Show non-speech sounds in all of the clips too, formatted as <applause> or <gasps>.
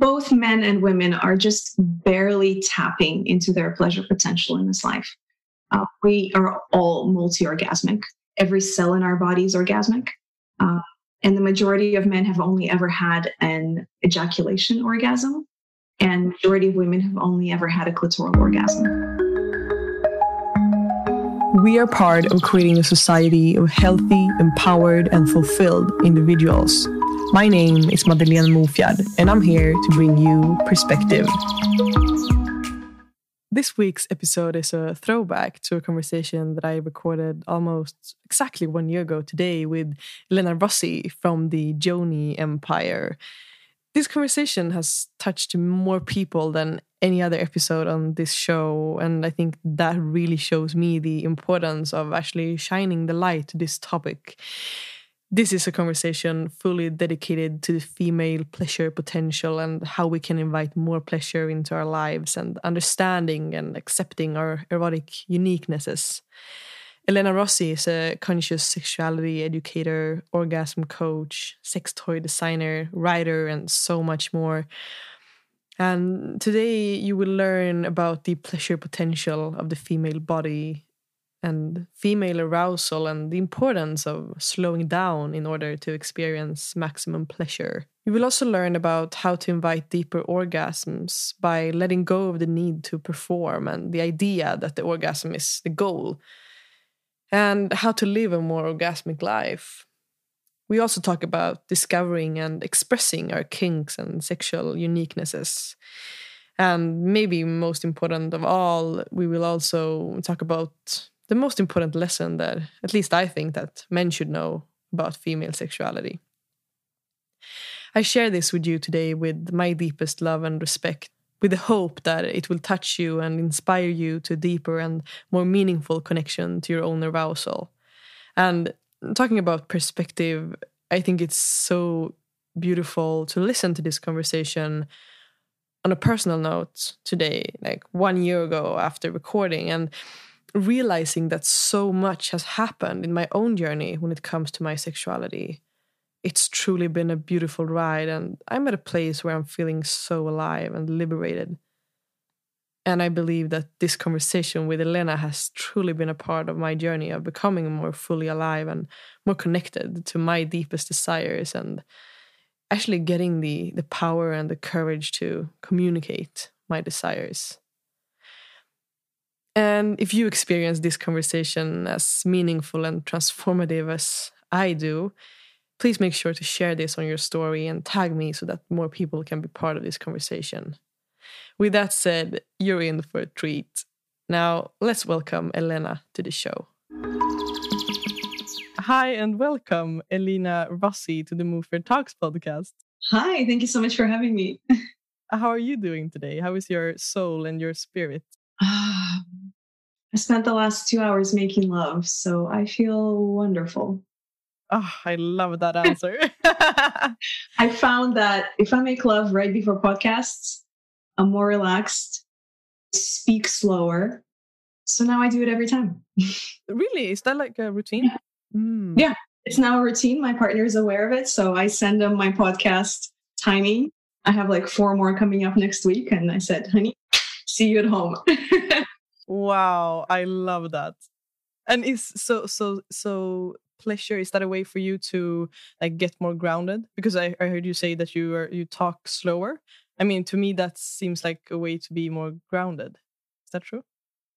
both men and women are just barely tapping into their pleasure potential in this life. Uh, we are all multi orgasmic. Every cell in our body is orgasmic. Uh, and the majority of men have only ever had an ejaculation orgasm, and majority of women have only ever had a clitoral orgasm. We are part of creating a society of healthy, empowered, and fulfilled individuals. My name is Madeleine Mofjard, and I'm here to bring you perspective. This week's episode is a throwback to a conversation that I recorded almost exactly one year ago today with Elena Rossi from the Yoni Empire. This conversation has touched more people than any other episode on this show, and I think that really shows me the importance of actually shining the light to this topic. This is a conversation fully dedicated to the female pleasure potential and how we can invite more pleasure into our lives and understanding and accepting our erotic uniquenesses. Elena Rossi is a conscious sexuality educator, orgasm coach, sex toy designer, writer, and so much more. And today you will learn about the pleasure potential of the female body and female arousal and the importance of slowing down in order to experience maximum pleasure. You will also learn about how to invite deeper orgasms by letting go of the need to perform and the idea that the orgasm is the goal, and how to live a more orgasmic life. We also talk about discovering and expressing our kinks and sexual uniquenesses. And maybe most important of all, we will also talk about the most important lesson that at least I think that men should know about female sexuality. I share this with you today with my deepest love and respect, with the hope that it will touch you and inspire you to a deeper and more meaningful connection to your own arousal. And talking about perspective, I think it's so beautiful to listen to this conversation on a personal note today, like one year ago after recording. And realizing that so much has happened in my own journey when it comes to my sexuality. It's truly been a beautiful ride, and I'm at a place where I'm feeling so alive and liberated. And I believe that this conversation with Elena has truly been a part of my journey of becoming more fully alive and more connected to my deepest desires and actually getting the, the power and the courage to communicate my desires. And if you experience this conversation as meaningful and transformative as I do, please make sure to share this on your story and tag me so that more people can be part of this conversation. With that said, you're in for a treat. Now, let's welcome Elena to the show. Hi, and welcome, Elena Rossi, to the Move Your Talks podcast. Hi, thank you so much for having me. <laughs> How are you doing today? How is your soul and your spirit? Ah, I spent the last two hours making love, so I feel wonderful. Oh, I love that <laughs> answer. I found that if I make love right before podcasts, I'm more relaxed, speak slower. So now I do it every time. <laughs> really? Is that like a routine? Yeah. Mm. yeah. It's now a routine. My partner is aware of it. So I send him my podcast timing. I have like four more coming up next week. And I said, honey, see you at home. <laughs> wow, I love that. And is so so so pleasure is that a way for you to like get more grounded? Because I, I heard you say that you are you talk slower. I mean to me that seems like a way to be more grounded. Is that true?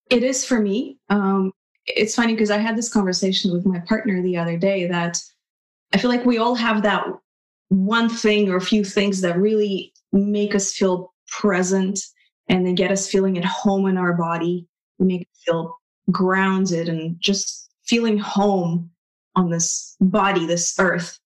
It is for me. Um it's funny because i had this conversation with my partner the other day that i feel like we all have that one thing or a few things that really make us feel present and they get us feeling at home in our body, make us feel grounded and just feeling home on this body, this earth.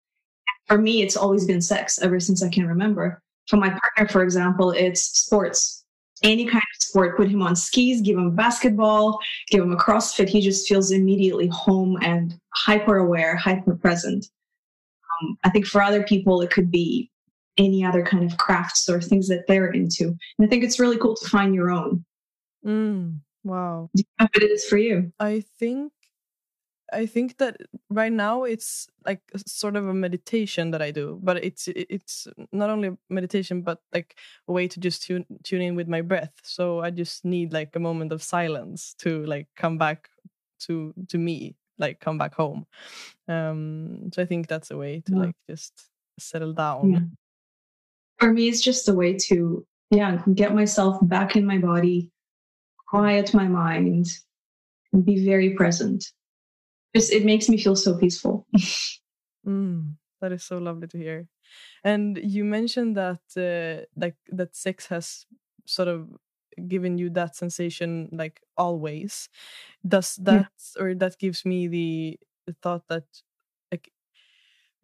For me, it's always been sex ever since I can remember. For my partner, for example, it's sports. Any kind of sport, put him on skis, give him basketball, give him a CrossFit. He just feels immediately home and hyper aware, hyper present. Um, I think for other people, it could be any other kind of crafts or things that they're into. And I think it's really cool to find your own. Mm, wow. Do you know what it is for you? I think I think that right now it's like sort of a meditation that I do, but it's it's not only meditation but like a way to just tune tune in with my breath. So I just need like a moment of silence to like come back to to me, like come back home. Um, so I think that's a way to yeah. like just settle down. Yeah. For me, it's just a way to yeah get myself back in my body, quiet my mind, and be very present just it makes me feel so peaceful. <laughs> mm, that is so lovely to hear. And you mentioned that uh, like that sex has sort of given you that sensation like always. Does that yeah. or that gives me the, thought that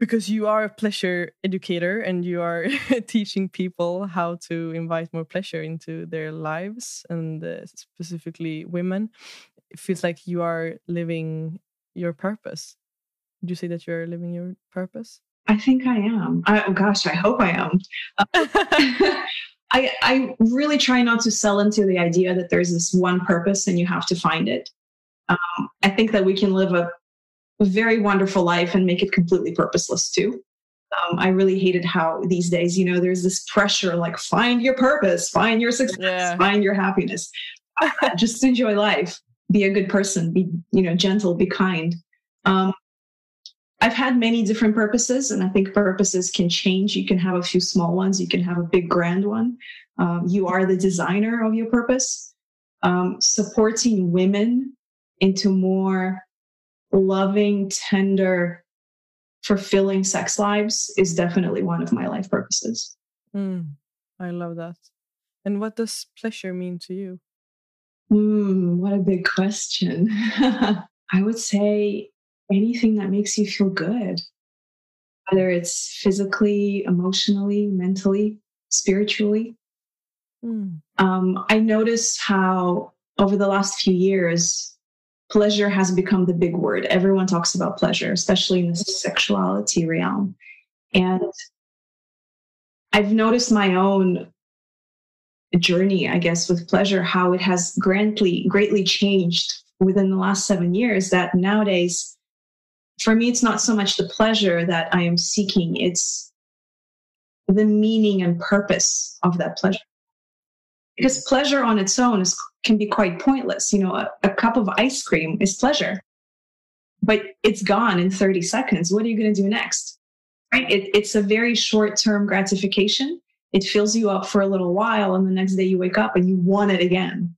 because you are a pleasure educator and you are <laughs> teaching people how to invite more pleasure into their lives and uh, specifically women it feels like you are living your purpose? Would you say that you're living your purpose? I think I am. I, oh gosh, I hope I am. <laughs> <laughs> I, I really try not to sell into the idea that there's this one purpose and you have to find it. Um, I think that we can live a, a, very wonderful life and make it completely purposeless too. Um, I really hated how these days, you know, there's this pressure like find your purpose, find your success, yeah. find your happiness. <laughs> just enjoy life be a good person, be, you know, gentle, be kind. Um, I've had many different purposes, and I think purposes can change. You can have a few small ones, you can have a big, grand one. Um, you are the designer of your purpose. Um, supporting women into more loving, tender, fulfilling sex lives is definitely one of my life purposes. Mm, I love that. And what does pleasure mean to you? Mm, what a big question. <laughs> I would say anything that makes you feel good, whether it's physically, emotionally, mentally, spiritually. Mm. Um, I noticed how over the last few years, pleasure has become the big word. Everyone talks about pleasure, especially in the sexuality realm. And I've noticed my own journey, I guess, with pleasure, how it has greatly, greatly changed within the last seven years. That nowadays, for me, it's not so much the pleasure that I am seeking, it's the meaning and purpose of that pleasure. Because pleasure on its own is, can be quite pointless. You know, a, a cup of ice cream is pleasure, but it's gone in 30 seconds. What are you going to do next? Right? It, it's a very short term gratification it fills you up for a little while and the next day you wake up and you want it again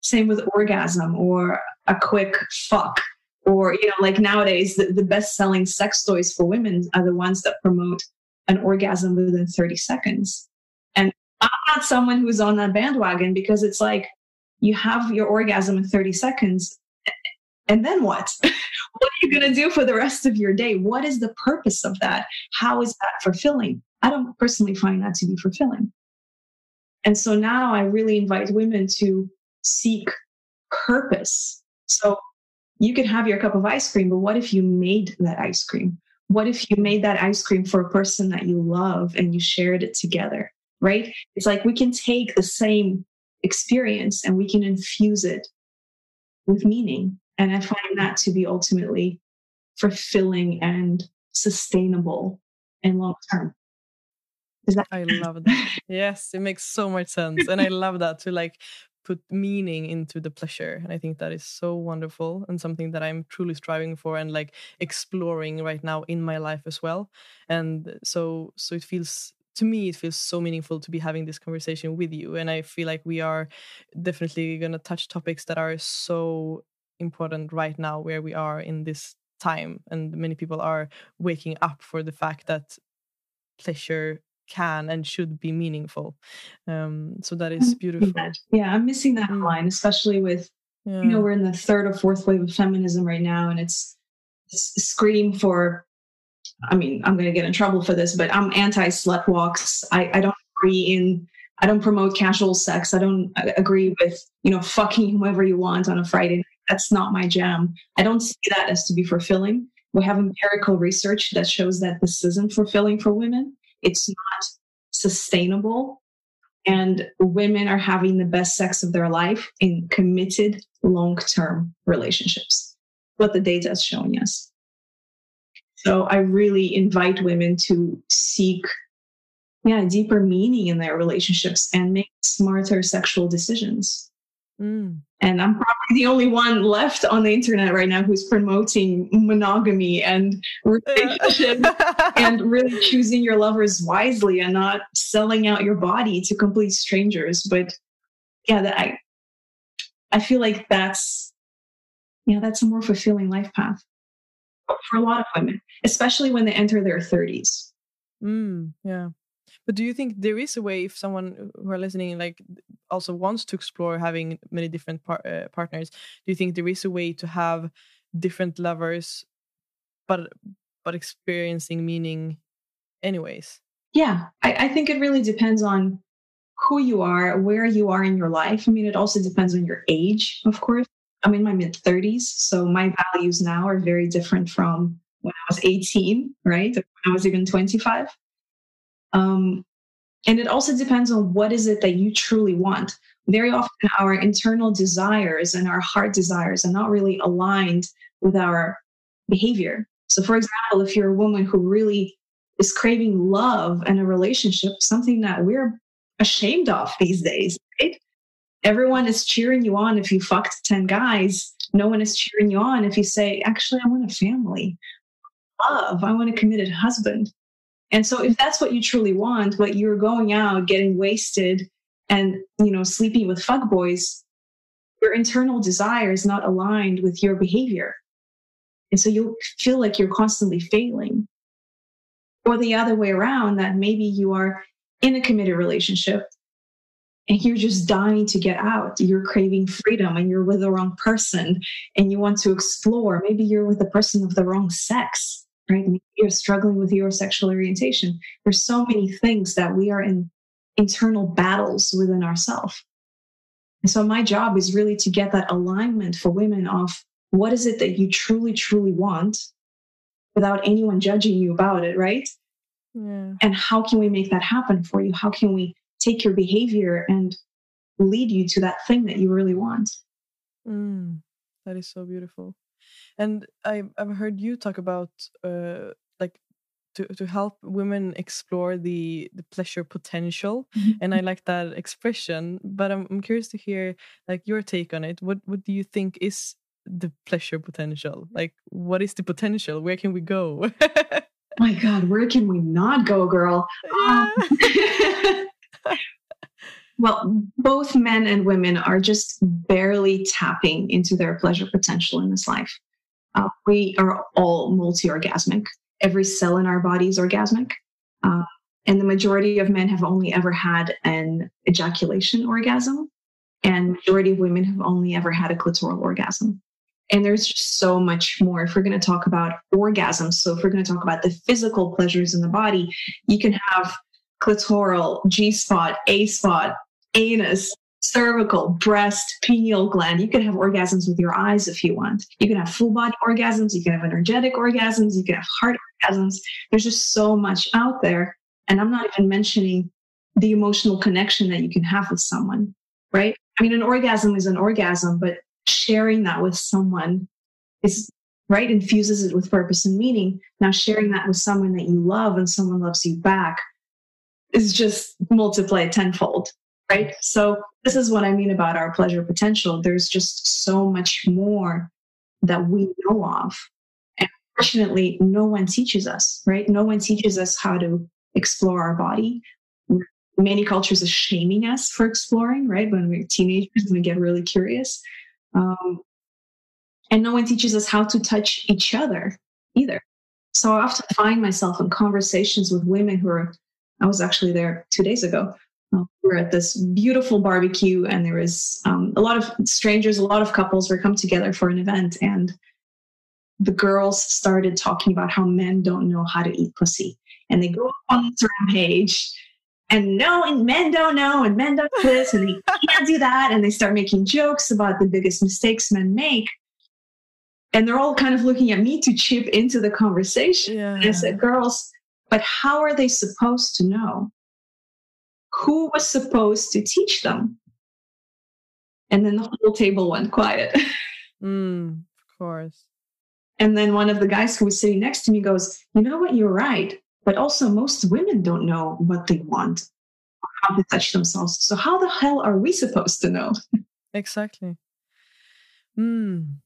same with orgasm or a quick fuck or you know like nowadays the, the best selling sex toys for women are the ones that promote an orgasm within 30 seconds i'm not someone who's on that bandwagon because it's like you have your orgasm in 30 seconds and then what <laughs> what are you going to do for the rest of your day what is the purpose of that how is that fulfilling I don't personally find that to be fulfilling. And so now I really invite women to seek purpose. So you could have your cup of ice cream, but what if you made that ice cream? What if you made that ice cream for a person that you love and you shared it together? Right? It's like we can take the same experience and we can infuse it with meaning. And I find that to be ultimately fulfilling and sustainable and long term. That- I love that. yes, it makes so much sense. And I <laughs> love that to like put meaning into the pleasure. And I think that is so wonderful and something that I'm truly striving for and like exploring right now in my life as well. And so so it feels to me it feels so meaningful to be having this conversation with you and i feel like we are definitely going to touch topics that are so important right now where we are in this time and many people are waking up for the fact that pleasure can and should be meaningful. Um, so that is beautiful. Yeah, I'm missing that mm. line, especially with yeah. you know we're in the third or fourth wave of feminism right now, and it's, it's scream for. I mean, I'm going to get in trouble for this, but I'm anti slut walks. I, I don't agree in. I don't promote casual sex. I don't uh, agree with you know fucking whoever you want on a Friday. That's not my jam. I don't see that as to be fulfilling. We have empirical research that shows that this isn't fulfilling for women. It's not sustainable. And women are having the best sex of their life in committed long term relationships. what the data is showing us. So I really invite women to seek yeah, deeper meaning in their relationships and make smarter sexual decisions. Mm. And I'm probably the only one left on the internet right now who's promoting monogamy and relationship and <laughs> really choosing your lovers wisely and not selling out your body to complete strangers. But yeah, that I I feel like that's yeah, that's a more fulfilling life path for a lot of women, especially when they enter their 30s. Mm, yeah. But do you think there is a way if someone who are listening like also wants to explore having many different par uh, partners? Do you think there is a way to have different lovers, but but experiencing meaning, anyways? Yeah, I, I think it really depends on who you are, where you are in your life. I mean, it also depends on your age, of course. I'm in my mid 30s, so my values now are very different from when I was 18, right? When I was even 25. Um, and it also depends on what is it that you truly want. Very often, our internal desires and our heart desires are not really aligned with our behavior. So, for example, if you're a woman who really is craving love and a relationship, something that we're ashamed of these days, right? Everyone is cheering you on if you fucked 10 guys. No one is cheering you on if you say, actually, I want a family, love, I want a committed husband. And so if that's what you truly want, but you're going out getting wasted and, you know, sleeping with fuckboys, your internal desire is not aligned with your behavior. And so you'll feel like you're constantly failing. Or the other way around, that maybe you are in a committed relationship and you're just dying to get out. You're craving freedom and you're with the wrong person and you want to explore. Maybe you're with the person of the wrong sex right? You're struggling with your sexual orientation. There's so many things that we are in internal battles within ourselves. And so my job is really to get that alignment for women of what is it that you truly, truly want without anyone judging you about it, right? Yeah. And how can we make that happen for you? How can we take your behavior and lead you to that thing that you really want? Mm, that is so beautiful. And I, I've heard you talk about uh, like to, to help women explore the the pleasure potential mm-hmm. and i like that expression but I'm, I'm curious to hear like your take on it what what do you think is the pleasure potential like what is the potential where can we go my god where can we not go girl <laughs> um, <laughs> well both men and women are just barely tapping into their pleasure potential in this life uh, we are all multi orgasmic. Every cell in our body is orgasmic. Uh, and the majority of men have only ever had an ejaculation orgasm, and majority of women have only ever had a clitoral orgasm. And there's just so much more. If we're going to talk about orgasms, so if we're going to talk about the physical pleasures in the body, you can have clitoral, G spot, A spot, anus, cervical, breast, pineal gland. You can have orgasms with your eyes if you want. You can have full body orgasms. You can have energetic orgasms. You can have heart orgasms. There's just so much out there. And I'm not even mentioning the emotional connection that you can have with someone, right? I mean, an orgasm is an orgasm, but sharing that with someone is right infuses it with purpose and meaning now sharing that with someone that you love and someone loves you back is just multiply tenfold right? So this is what I mean about our pleasure potential. There's just so much more that we know of. And fortunately, no one teaches us, right? No one teaches us how to explore our body. Many cultures are shaming us for exploring, right? When we're teenagers, and we get really curious. Um, and no one teaches us how to touch each other either. So I often find myself in conversations with women who are, I was actually there two days ago, we were at this beautiful barbecue and there was um, a lot of strangers a lot of couples were come together for an event and the girls started talking about how men don't know how to eat pussy and they go on this rampage and no and men don't know and men don't do this and they can't do that and they start making jokes about the biggest mistakes men make and they're all kind of looking at me to chip into the conversation yeah. and i said girls but how are they supposed to know who was supposed to teach them? And then the whole table went quiet. <laughs> mm, of course. And then one of the guys who was sitting next to me goes, You know what? You're right. But also, most women don't know what they want, how to touch themselves. So, how the hell are we supposed to know? <laughs> Exactly. Mm.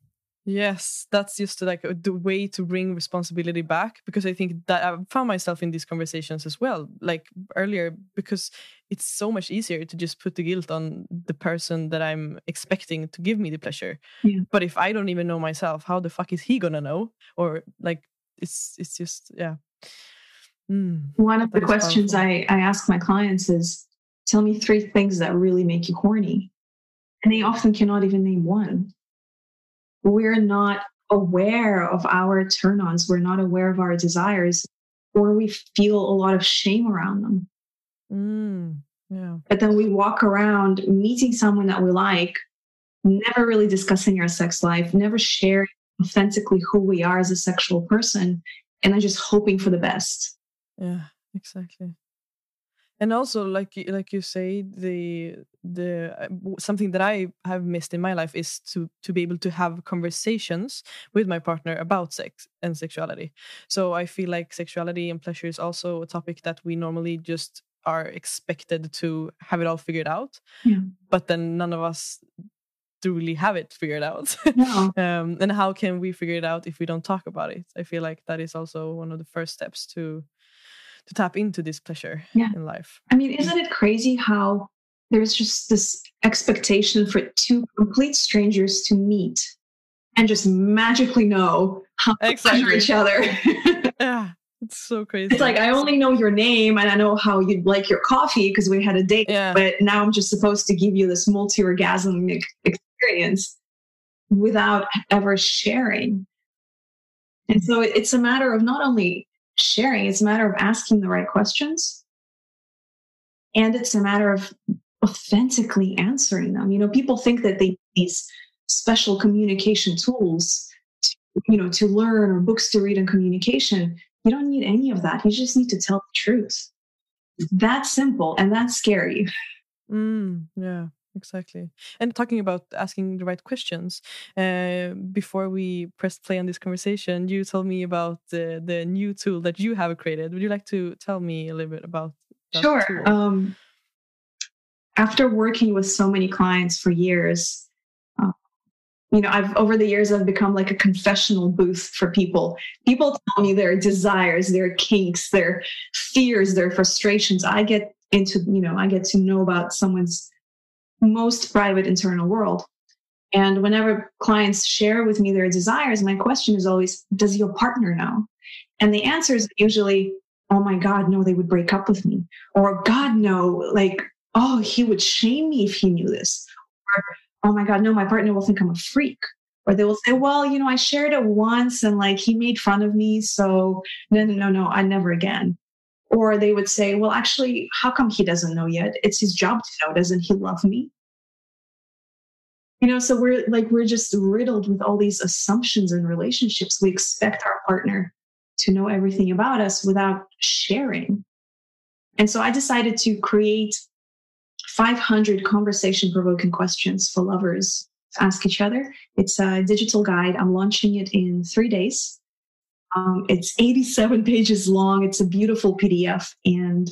Yes, that's just like the way to bring responsibility back because I think that I found myself in these conversations as well, like earlier, because it's so much easier to just put the guilt on the person that I'm expecting to give me the pleasure. Yeah. But if I don't even know myself, how the fuck is he gonna know? Or like, it's it's just yeah. Mm, One of the questions I, I ask my clients is, "Tell me three things that really make you horny," and they often cannot even name one we're not aware of our turn ons, we're not aware of our desires, or we feel a lot of shame around them. Mm, yeah. But then we walk around meeting someone that we like, never really discussing our sex life, never sharing authentically who we are as a sexual person, and then just hoping for the best. Yeah, exactly and also like like you say the the uh, something that i have missed in my life is to to be able to have conversations with my partner about sex and sexuality so i feel like sexuality and pleasure is also a topic that we normally just are expected to have it all figured out yeah. but then none of us do really have it figured out no. <laughs> um, and how can we figure it out if we don't talk about it i feel like that is also one of the first steps to to tap into this pleasure yeah. in life. I mean, isn't it crazy how there's just this expectation for two complete strangers to meet and just magically know how to exactly. pleasure each other? <laughs> yeah. It's so crazy. It's like I only know your name and I know how you like your coffee because we had a date. Yeah. But now I'm just supposed to give you this multi-orgasmic experience without ever sharing. And so it's a matter of not only sharing. It's a matter of asking the right questions. And it's a matter of authentically answering them. You know, people think that they these special communication tools, to, you know, to learn or books to read on communication. You don't need any of that. You just need to tell the truth. That's simple and that's scary. Mm, yeah exactly. And talking about asking the right questions uh, before we press play on this conversation you told me about the, the new tool that you have created. Would you like to tell me a little bit about sure um, after working with so many clients for years uh, you know i've over the years i've become like a confessional booth for people. People tell me their desires their kinks their fears their frustrations. I get into you know i get to know about someone's most private internal world. And whenever clients share with me their desires, my question is always, does your partner know? And the answer is usually, oh my God, no, they would break up with me. Or God, no, like, oh, he would shame me if he knew this. Or, oh my God, no, my partner will think I'm a freak. Or they will say, well, you know, I shared it once and like he made fun of me. So no, no, no, no, I never again. Or they would say, well, actually, how come he doesn't know yet? It's his job to know. Doesn't he love me? You know, so we're like, we're just riddled with all these assumptions in relationships. We expect our partner to know everything about us without sharing. And so I decided to create 500 conversation provoking questions for lovers to ask each other. It's a digital guide. I'm launching it in three days. Um, it's 87 pages long. It's a beautiful PDF. And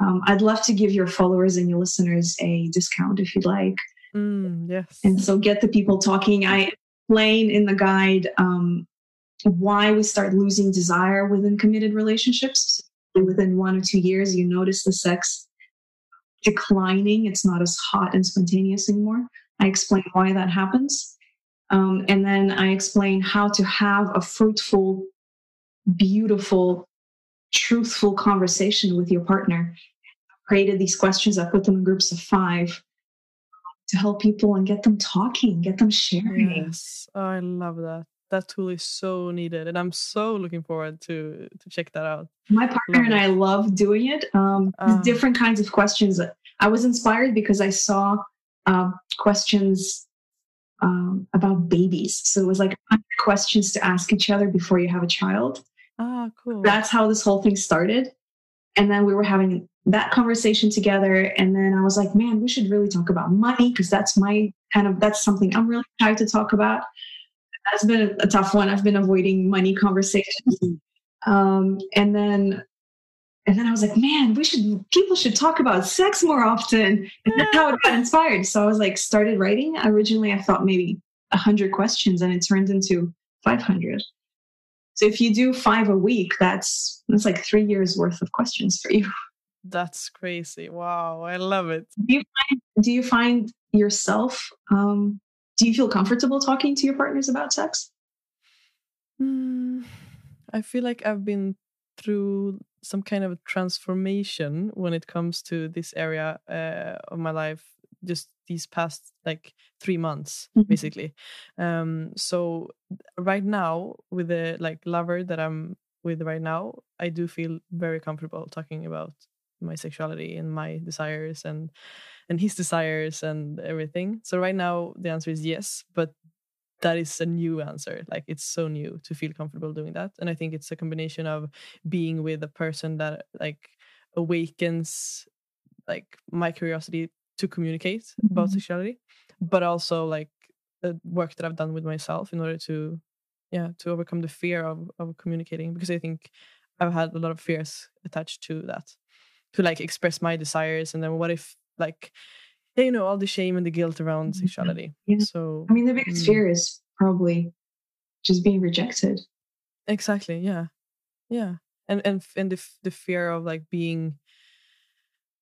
um, I'd love to give your followers and your listeners a discount if you'd like. Mm, yes. And so get the people talking. I explain in the guide um, why we start losing desire within committed relationships. Within one or two years, you notice the sex declining. It's not as hot and spontaneous anymore. I explain why that happens. Um, and then I explain how to have a fruitful beautiful, truthful conversation with your partner. I created these questions, I put them in groups of five to help people and get them talking, get them sharing. Yes, oh, I love that. That tool is so needed, and I'm so looking forward to to check that out. My partner love and it. I love doing it. Um, uh, different kinds of questions. I was inspired because I saw um, questions um, about babies. So it was like questions to ask each other before you have a child. Ah, cool. That's how this whole thing started. And then we were having that conversation together. And then I was like, man, we should really talk about money because that's my kind of, that's something I'm really excited to talk about. that's been a tough one. I've been avoiding money conversations. Um, and then and then I was like, man, we should people should talk about sex more often. And that's how it got <laughs> inspired. So I was like, started writing. Originally I thought maybe hundred questions and it turned into five hundred. So if you do five a week, that's that's like three years worth of questions for you. <laughs> That's crazy. Wow, I love it. Do you find, do you find yourself um, do you feel comfortable talking to your partners about sex? Mm, I feel like I've been through some kind of transformation when it comes to this area uh, of my life just these past like three months mm-hmm. basically. Um so right now with the like lover that i'm with right now i do feel very comfortable talking about my sexuality and my desires and and his desires and everything. So right now the answer is yes but that is a new answer. Like it's so new to feel comfortable doing that and i think it's a combination of being with a person that like awakens like my curiosity to communicate mm-hmm. about sexuality but also like the work that i've done with myself in order to yeah to overcome the fear of of communicating because i think i've had a lot of fears attached to that to like express my desires and then what if like yeah, you know all the shame and the guilt around mm-hmm. sexuality yeah. so i mean the biggest mm. fear is probably just being rejected exactly yeah yeah and and and the, the fear of like being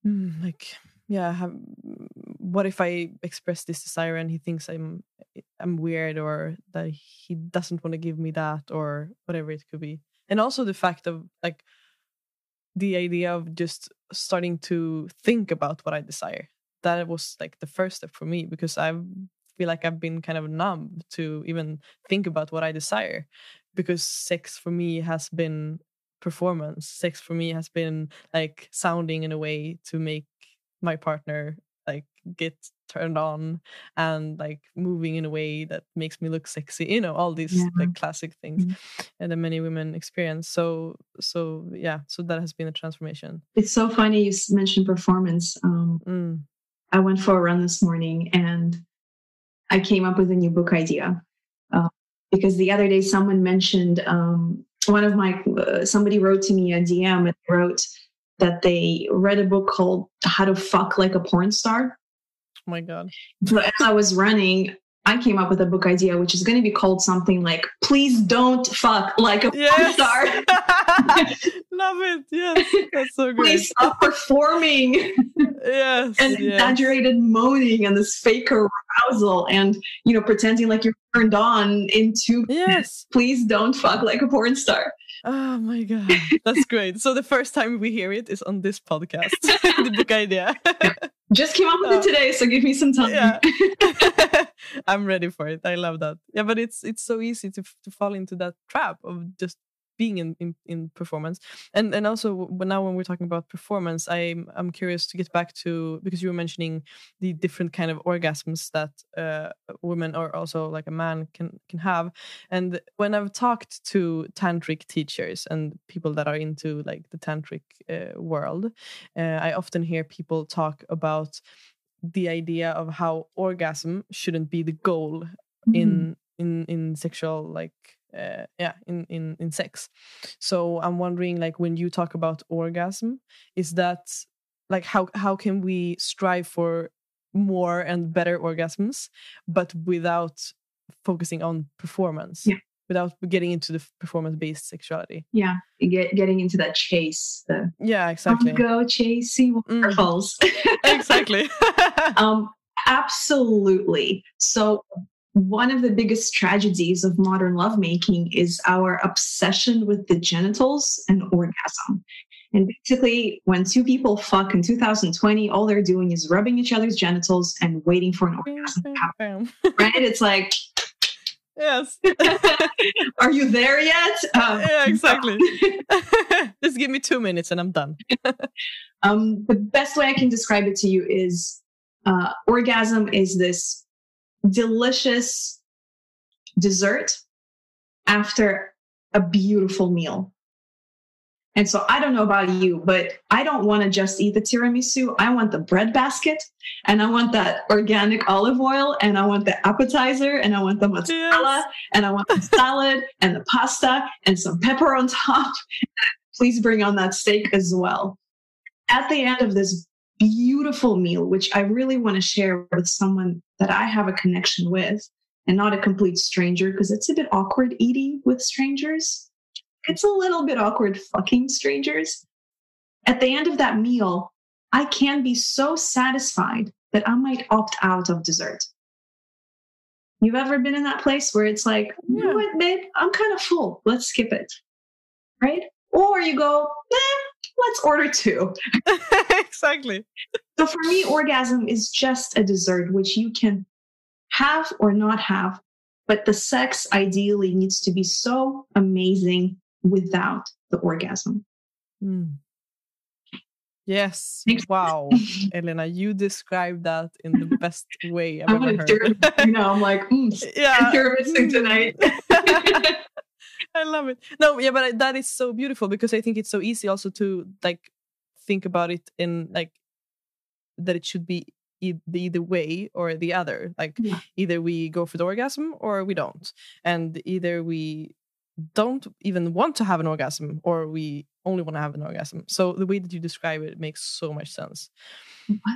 mm, like yeah have, what if i express this desire and he thinks i'm i'm weird or that he doesn't want to give me that or whatever it could be. And also the fact of like the idea of just starting to think about what i desire. That was like the first step for me because i feel like i've been kind of numb to even think about what i desire because sex for me has been performance. Sex for me has been like sounding in a way to make my partner like get turned on and like moving in a way that makes me look sexy you know all these yeah. like classic things mm-hmm. that many women experience so so yeah so that has been a transformation it's so funny you mentioned performance um mm. i went for a run this morning and i came up with a new book idea uh, because the other day someone mentioned um one of my uh, somebody wrote to me a dm and wrote that they read a book called How to Fuck Like a Porn Star. Oh my God. But as I was running, I came up with a book idea, which is going to be called something like "Please Don't Fuck Like a yes. Porn Star." <laughs> Love it. Yes, that's so great. Please stop performing. yes, and yes. exaggerated moaning and this fake arousal, and you know, pretending like you're turned on into. Yes. Please don't fuck like a porn star. Oh my god, that's great! So the first time we hear it is on this podcast, <laughs> <laughs> the book idea. <laughs> Just came up with it today, so give me some time. Yeah. I'm ready for it. I love that. Yeah, but it's it's so easy to to fall into that trap of just being in, in, in performance and and also now when we're talking about performance i'm i'm curious to get back to because you were mentioning the different kind of orgasms that uh, women or also like a man can can have and when i've talked to tantric teachers and people that are into like the tantric uh, world uh, i often hear people talk about the idea of how orgasm shouldn't be the goal mm-hmm. in in in sexual like uh, yeah in in in sex so i'm wondering like when you talk about orgasm is that like how how can we strive for more and better orgasms but without focusing on performance yeah. without getting into the performance based sexuality yeah get, getting into that chase the yeah exactly go chasing mm. waterfalls mm. <laughs> exactly <laughs> um absolutely so one of the biggest tragedies of modern lovemaking is our obsession with the genitals and orgasm. And basically, when two people fuck in 2020, all they're doing is rubbing each other's genitals and waiting for an orgasm to happen. right? It's like, yes. <laughs> <laughs> Are you there yet? Um, yeah, exactly. <laughs> Just give me two minutes and I'm done. um, the best way I can describe it to you is uh, orgasm is this delicious dessert after a beautiful meal. And so I don't know about you, but I don't want to just eat the tiramisu. I want the bread basket and I want that organic olive oil and I want the appetizer and I want the mozzarella yes. and I want the <laughs> salad and the pasta and some pepper on top. <laughs> Please bring on that steak as well. At the end of this beautiful meal, which I really want to share with someone that I have a connection with and not a complete stranger because it's a bit awkward eating with strangers it's a little bit awkward fucking strangers. At the end of that meal, I can be so satisfied that I might opt out of dessert. You've ever been in that place where it's like, you know what, babe, I'm kind of full. Let's skip it. Right? Or you go, eh, let's order two. <laughs> exactly. So for me, orgasm is just a dessert which you can have or not have, but the sex ideally needs to be so amazing without the orgasm. Mm. Yes. Wow. Elena, you described that in the best way I've ever heard. you know, I'm like, <laughs> mm, yeah. Mm. tonight. <laughs> I love it. No, yeah, but that is so beautiful because I think it's so easy also to like think about it in like that it should be either way or the other. Like yeah. either we go for the orgasm or we don't, and either we don't even want to have an orgasm or we only want to have an orgasm. So the way that you describe it makes so much sense.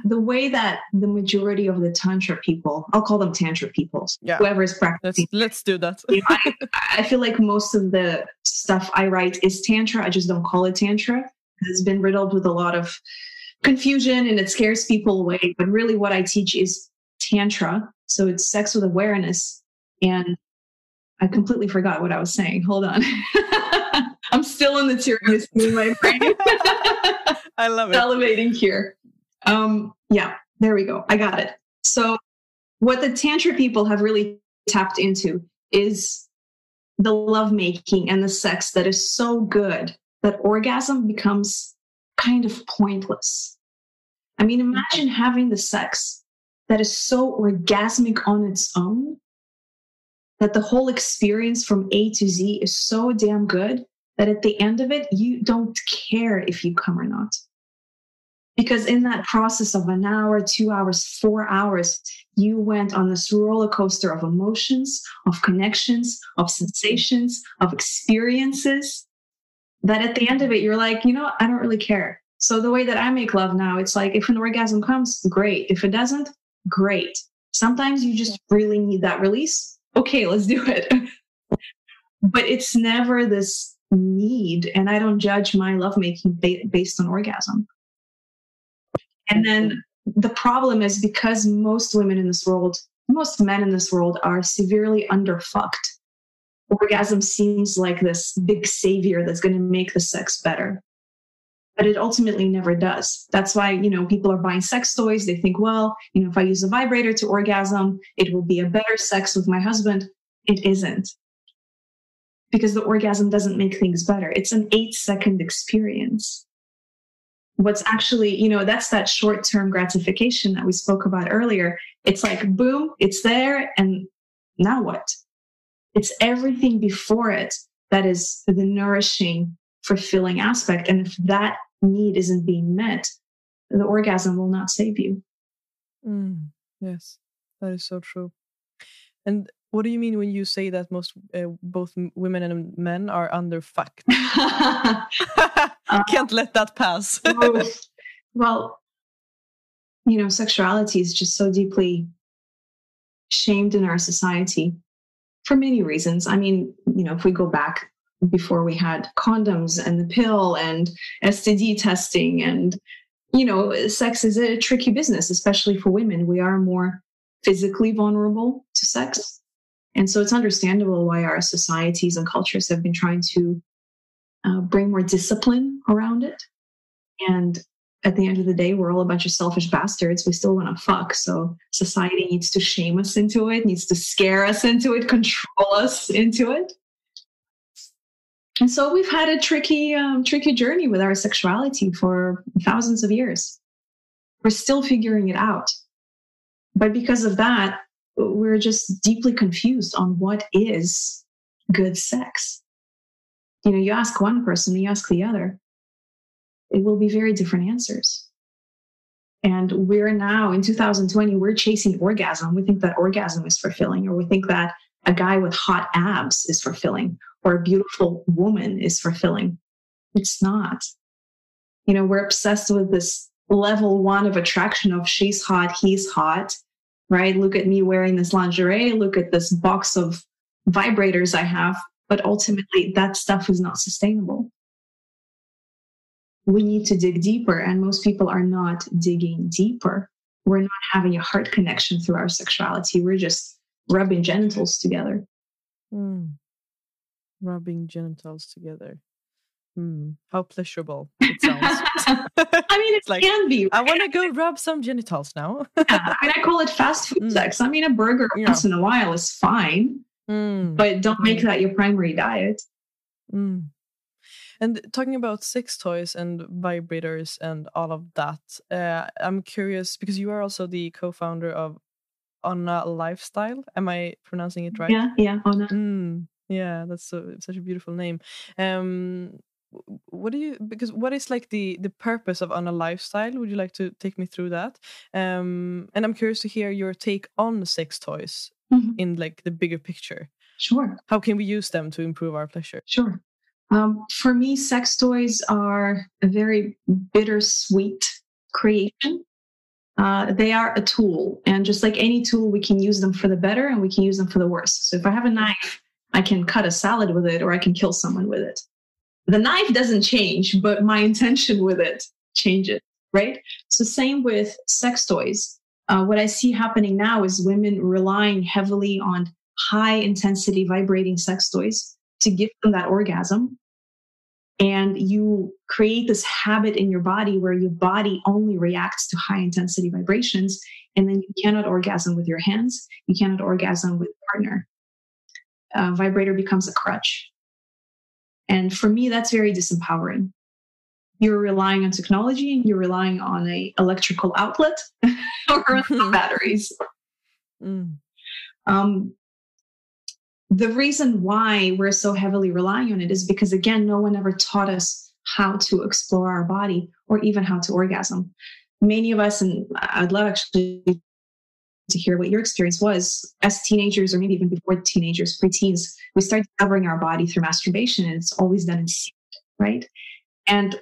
The way that the majority of the tantra people, I'll call them tantra people, yeah. whoever is practicing. Let's, let's do that. you know, I, <laughs> I, feel like most of the stuff I write is tantra. I just don't call it tantra. It's been riddled with a lot of confusion and it scares people away. But really, what I teach is tantra. So it's sex with awareness. And I completely forgot what I was saying. Hold on. <laughs> I'm still in the tears in my brain. <laughs> I love it. Elevating here. Um, yeah, there we go. I got it. So, what the Tantra people have really tapped into is the lovemaking and the sex that is so good that orgasm becomes kind of pointless. I mean, imagine having the sex that is so orgasmic on its own that the whole experience from A to Z is so damn good that at the end of it, you don't care if you come or not. Because in that process of an hour, two hours, four hours, you went on this roller coaster of emotions, of connections, of sensations, of experiences. That at the end of it, you're like, you know, I don't really care. So the way that I make love now, it's like if an orgasm comes, great. If it doesn't, great. Sometimes you just really need that release okay, let's do it. <laughs> but it's never this need. And I don't judge my lovemaking ba- based on orgasm. And then mm-hmm. the problem is because most women in this world, most men in this world are severely underfucked. Orgasm seems like this big savior that's going to make the sex better. But it ultimately never does. That's why, you know, people are buying sex toys. They think, well, you know, if I use a vibrator to orgasm, it will be a better sex with my husband. It isn't. Because the orgasm doesn't make things better. It's an eight second experience. What's actually, you know, that's that short term gratification that we spoke about earlier. It's like, boom, it's there. And now what? It's everything before it that is the nourishing, fulfilling aspect. And if that need isn't being met, the orgasm will not save you. Mm, yes, that is so true. And what do you mean when you say that most uh, both women and men are under underfucked? <laughs> <laughs> Can't let that pass. well, you know, sexuality is just so deeply shamed in our society for many reasons. I mean, you know, if we go back before we had condoms and the pill and STD testing and you know sex is a tricky business especially for women. We are more physically vulnerable to sex. And so it's understandable why our societies and cultures have been trying to uh, bring more discipline around it. And at the end of the day we're all a bunch of selfish bastards we still want to fuck so society needs to shame us into it needs to scare us into it control us into it and so we've had a tricky, um, tricky journey with our sexuality for thousands of years. We're still figuring it out. But because of that, we're just deeply confused on what is good sex. You know, you ask one person, you ask the other. It will be very different answers. And we're now in 2020, we're chasing orgasm. We think that orgasm is fulfilling, or we think that a guy with hot abs is fulfilling, or a beautiful woman is fulfilling. It's not. You know, we're obsessed with this level one of attraction of she's hot, he's hot, right? Look at me wearing this lingerie, look at this box of vibrators I have. But ultimately, that stuff is not sustainable. We need to dig deeper, and most people are not digging deeper. We're not having a heart connection through our sexuality. We're just rubbing genitals together. Mm. Rubbing genitals together. Hmm. How pleasurable it sounds. <laughs> I mean, <laughs> it like, can be. Right? I want to go rub some genitals now. <laughs> yeah, I mean, I call it fast food mm. sex. I mean, a burger yeah. once in a while is fine, mm. but don't make mm. that your primary diet. Mm. And talking about sex toys and vibrators and all of that, uh, I'm curious because you are also the co-founder of Onna Lifestyle. Am I pronouncing it right? Yeah, yeah, Onna. Mm, yeah, that's so, such a beautiful name. Um, what do you because what is like the the purpose of Onna Lifestyle would you like to take me through that um and i'm curious to hear your take on sex toys mm-hmm. in like the bigger picture sure how can we use them to improve our pleasure sure um, for me sex toys are a very bittersweet creation uh, they are a tool and just like any tool we can use them for the better and we can use them for the worse so if i have a knife i can cut a salad with it or i can kill someone with it the knife doesn't change, but my intention with it changes, right? So, same with sex toys. Uh, what I see happening now is women relying heavily on high intensity vibrating sex toys to give them that orgasm. And you create this habit in your body where your body only reacts to high intensity vibrations. And then you cannot orgasm with your hands, you cannot orgasm with a partner. Uh, vibrator becomes a crutch. And for me, that's very disempowering. You're relying on technology, and you're relying on a electrical outlet <laughs> or <laughs> batteries. Mm. Um, the reason why we're so heavily relying on it is because, again, no one ever taught us how to explore our body or even how to orgasm. Many of us, and I'd love actually to hear what your experience was as teenagers or maybe even before teenagers, preteens, we start discovering our body through masturbation and it's always done in secret, right? And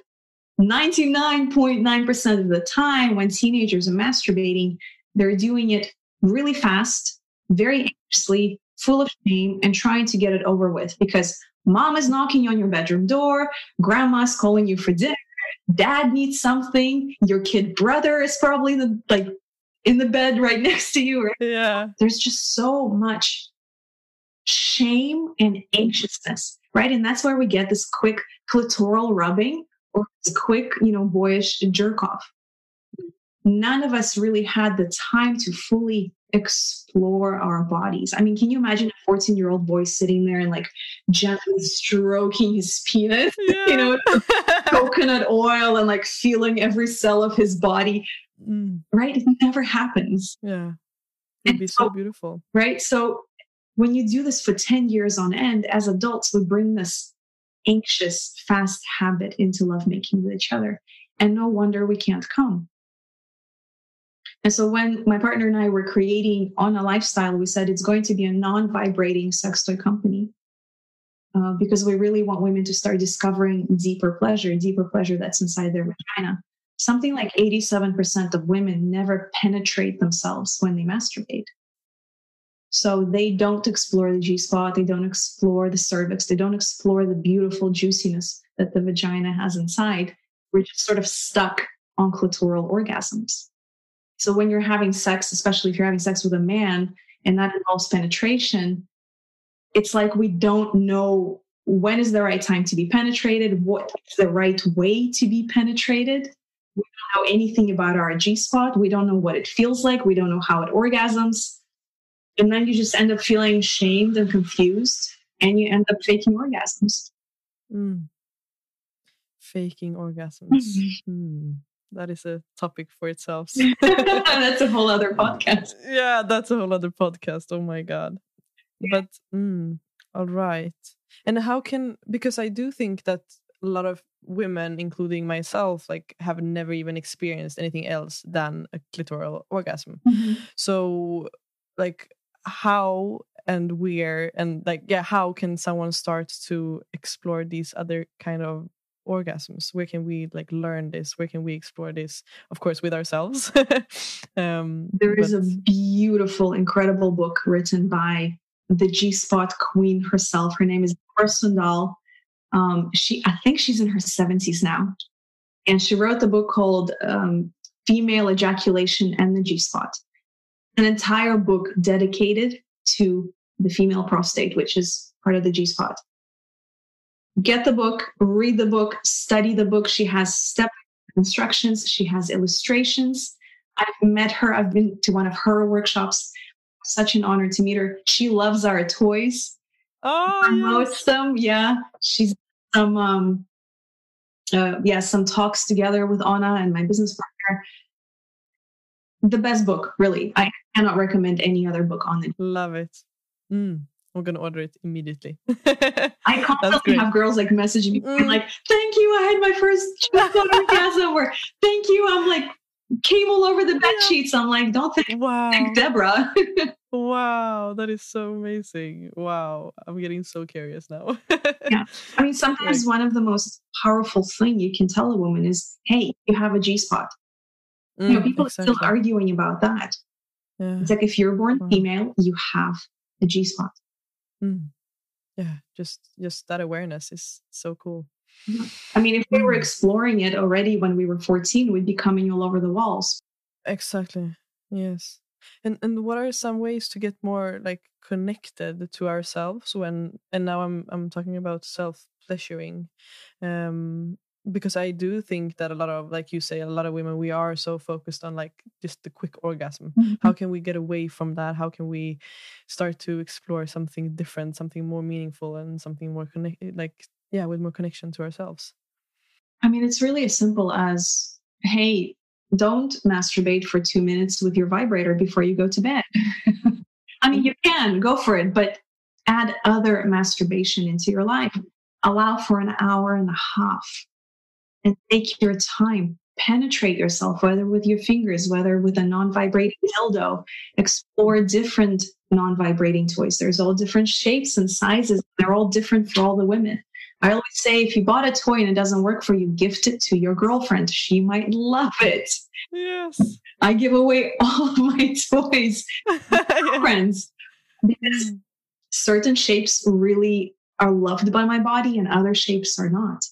99.9% of the time when teenagers are masturbating, they're doing it really fast, very anxiously, full of shame, and trying to get it over with because mom is knocking on your bedroom door, grandma's calling you for dinner, dad needs something, your kid brother is probably the like in the bed right <laughs> next to you. Right? Yeah. There's just so much shame and anxiousness, right? And that's where we get this quick clitoral rubbing or this quick, you know, boyish jerk off. None of us really had the time to fully explore our bodies. I mean, can you imagine a 14 year old boy sitting there and like gently stroking his penis, yeah. <laughs> you know, coconut oil and like feeling every cell of his body? Mm. Right? It never happens. Yeah. It'd be so, so beautiful. Right? So when you do this for 10 years on end, as adults, we bring this anxious, fast habit into lovemaking with each other. And no wonder we can't come. And so when my partner and I were creating Onna Lifestyle, we said it's going to be a non-vibrating sex toy company. Uh, because we really want women to start discovering deeper pleasure, deeper pleasure that's inside their vagina something like 87% of women never penetrate themselves when they masturbate. So they don't explore the G spot, they don't explore the cervix, they don't explore the beautiful juiciness that the vagina has inside. We're just sort of stuck on clitoral orgasms. So when you're having sex, especially if you're having sex with a man and that involves penetration, it's like we don't know when is the right time to be penetrated, what is the right way to be penetrated we don't know anything about our G spot. We don't know what it feels like. We don't know how it orgasms. And then you just end up feeling shamed and confused, and you end up faking orgasms. Mm. Faking orgasms. Mm-hmm. Mm. That is a topic for itself. <laughs> that's a whole other <laughs> podcast. Yeah, that's a whole other podcast. Oh my God. Yeah. But, mm, all right. And how can, because I do think that a lot of women including myself like have never even experienced anything else than a clitoral orgasm Mhm. so like how and where and like yeah how can someone start to explore these other kind of orgasms where can we like learn this where can we explore this of course with ourselves <laughs> um There is a beautiful, incredible book written by the G Spot Queen herself. Her name is Sundahl. Um, she, I think she's in her seventies now, and she wrote the book called um, "Female Ejaculation and the G Spot," an entire book dedicated to the female prostate, which is part of the G Spot. Get the book, read the book, study the book. She has step instructions. She has illustrations. I've met her. I've been to one of her workshops. Such an honor to meet her. She loves our toys. oh Promotes yes. them. Yeah, she's some um, uh, yeah, some talks together with Anna and my business partner. The best book, really. I cannot recommend any other book on it. love it mm, i'm gonna order it immediately <laughs> I constantly have girls like messaging me being Mm. like, "Thank you, I had my first <laughs> orgasm," or "Thank you, I'm like came all over the bed sheets." I'm like, "Don't thank, wow thank Deborah." <laughs> Wow, that is so amazing. Wow, I'm getting so curious now. Yeah. I mean, sometimes one of the most powerful thing you can tell a woman is, "Hey, you have a G spot." you know, Mm, people are still arguing about that. Yeah. It's like if you're born Wow. female, you have a G spot. Mm. Yeah, just just that awareness is so cool. I mean, if we were Mm. exploring it already when we were 14, we'd be coming all over the walls. Exactly. Yes. And and what are some ways to get more like connected to ourselves when and now I'm I'm talking about self pleasuring. Um because I do think that a lot of like you say a lot of women we are so focused on like just the quick orgasm. Mm-hmm. How can we get away from that? How can we start to explore something different, something more meaningful and something more connected eh, like yeah, with more connection to ourselves. I mean, it's really as simple as, hey, don't masturbate for two minutes with your vibrator before you go to bed. <laughs> I mean, mm-hmm. you can go for it, but add other masturbation into your life. Allow for an hour and a half and take your time. Penetrate yourself, whether with your fingers, whether with a non vibrating dildo. Explore different non vibrating toys. There's all different shapes and sizes. They're all different for all the women. I always say if you bought a toy and it doesn't work for you, gift it to your girlfriend. She might love it. Yes. I give away all of my <laughs> toys to <laughs> friends because Mm. certain shapes really are loved by my body and other shapes are not.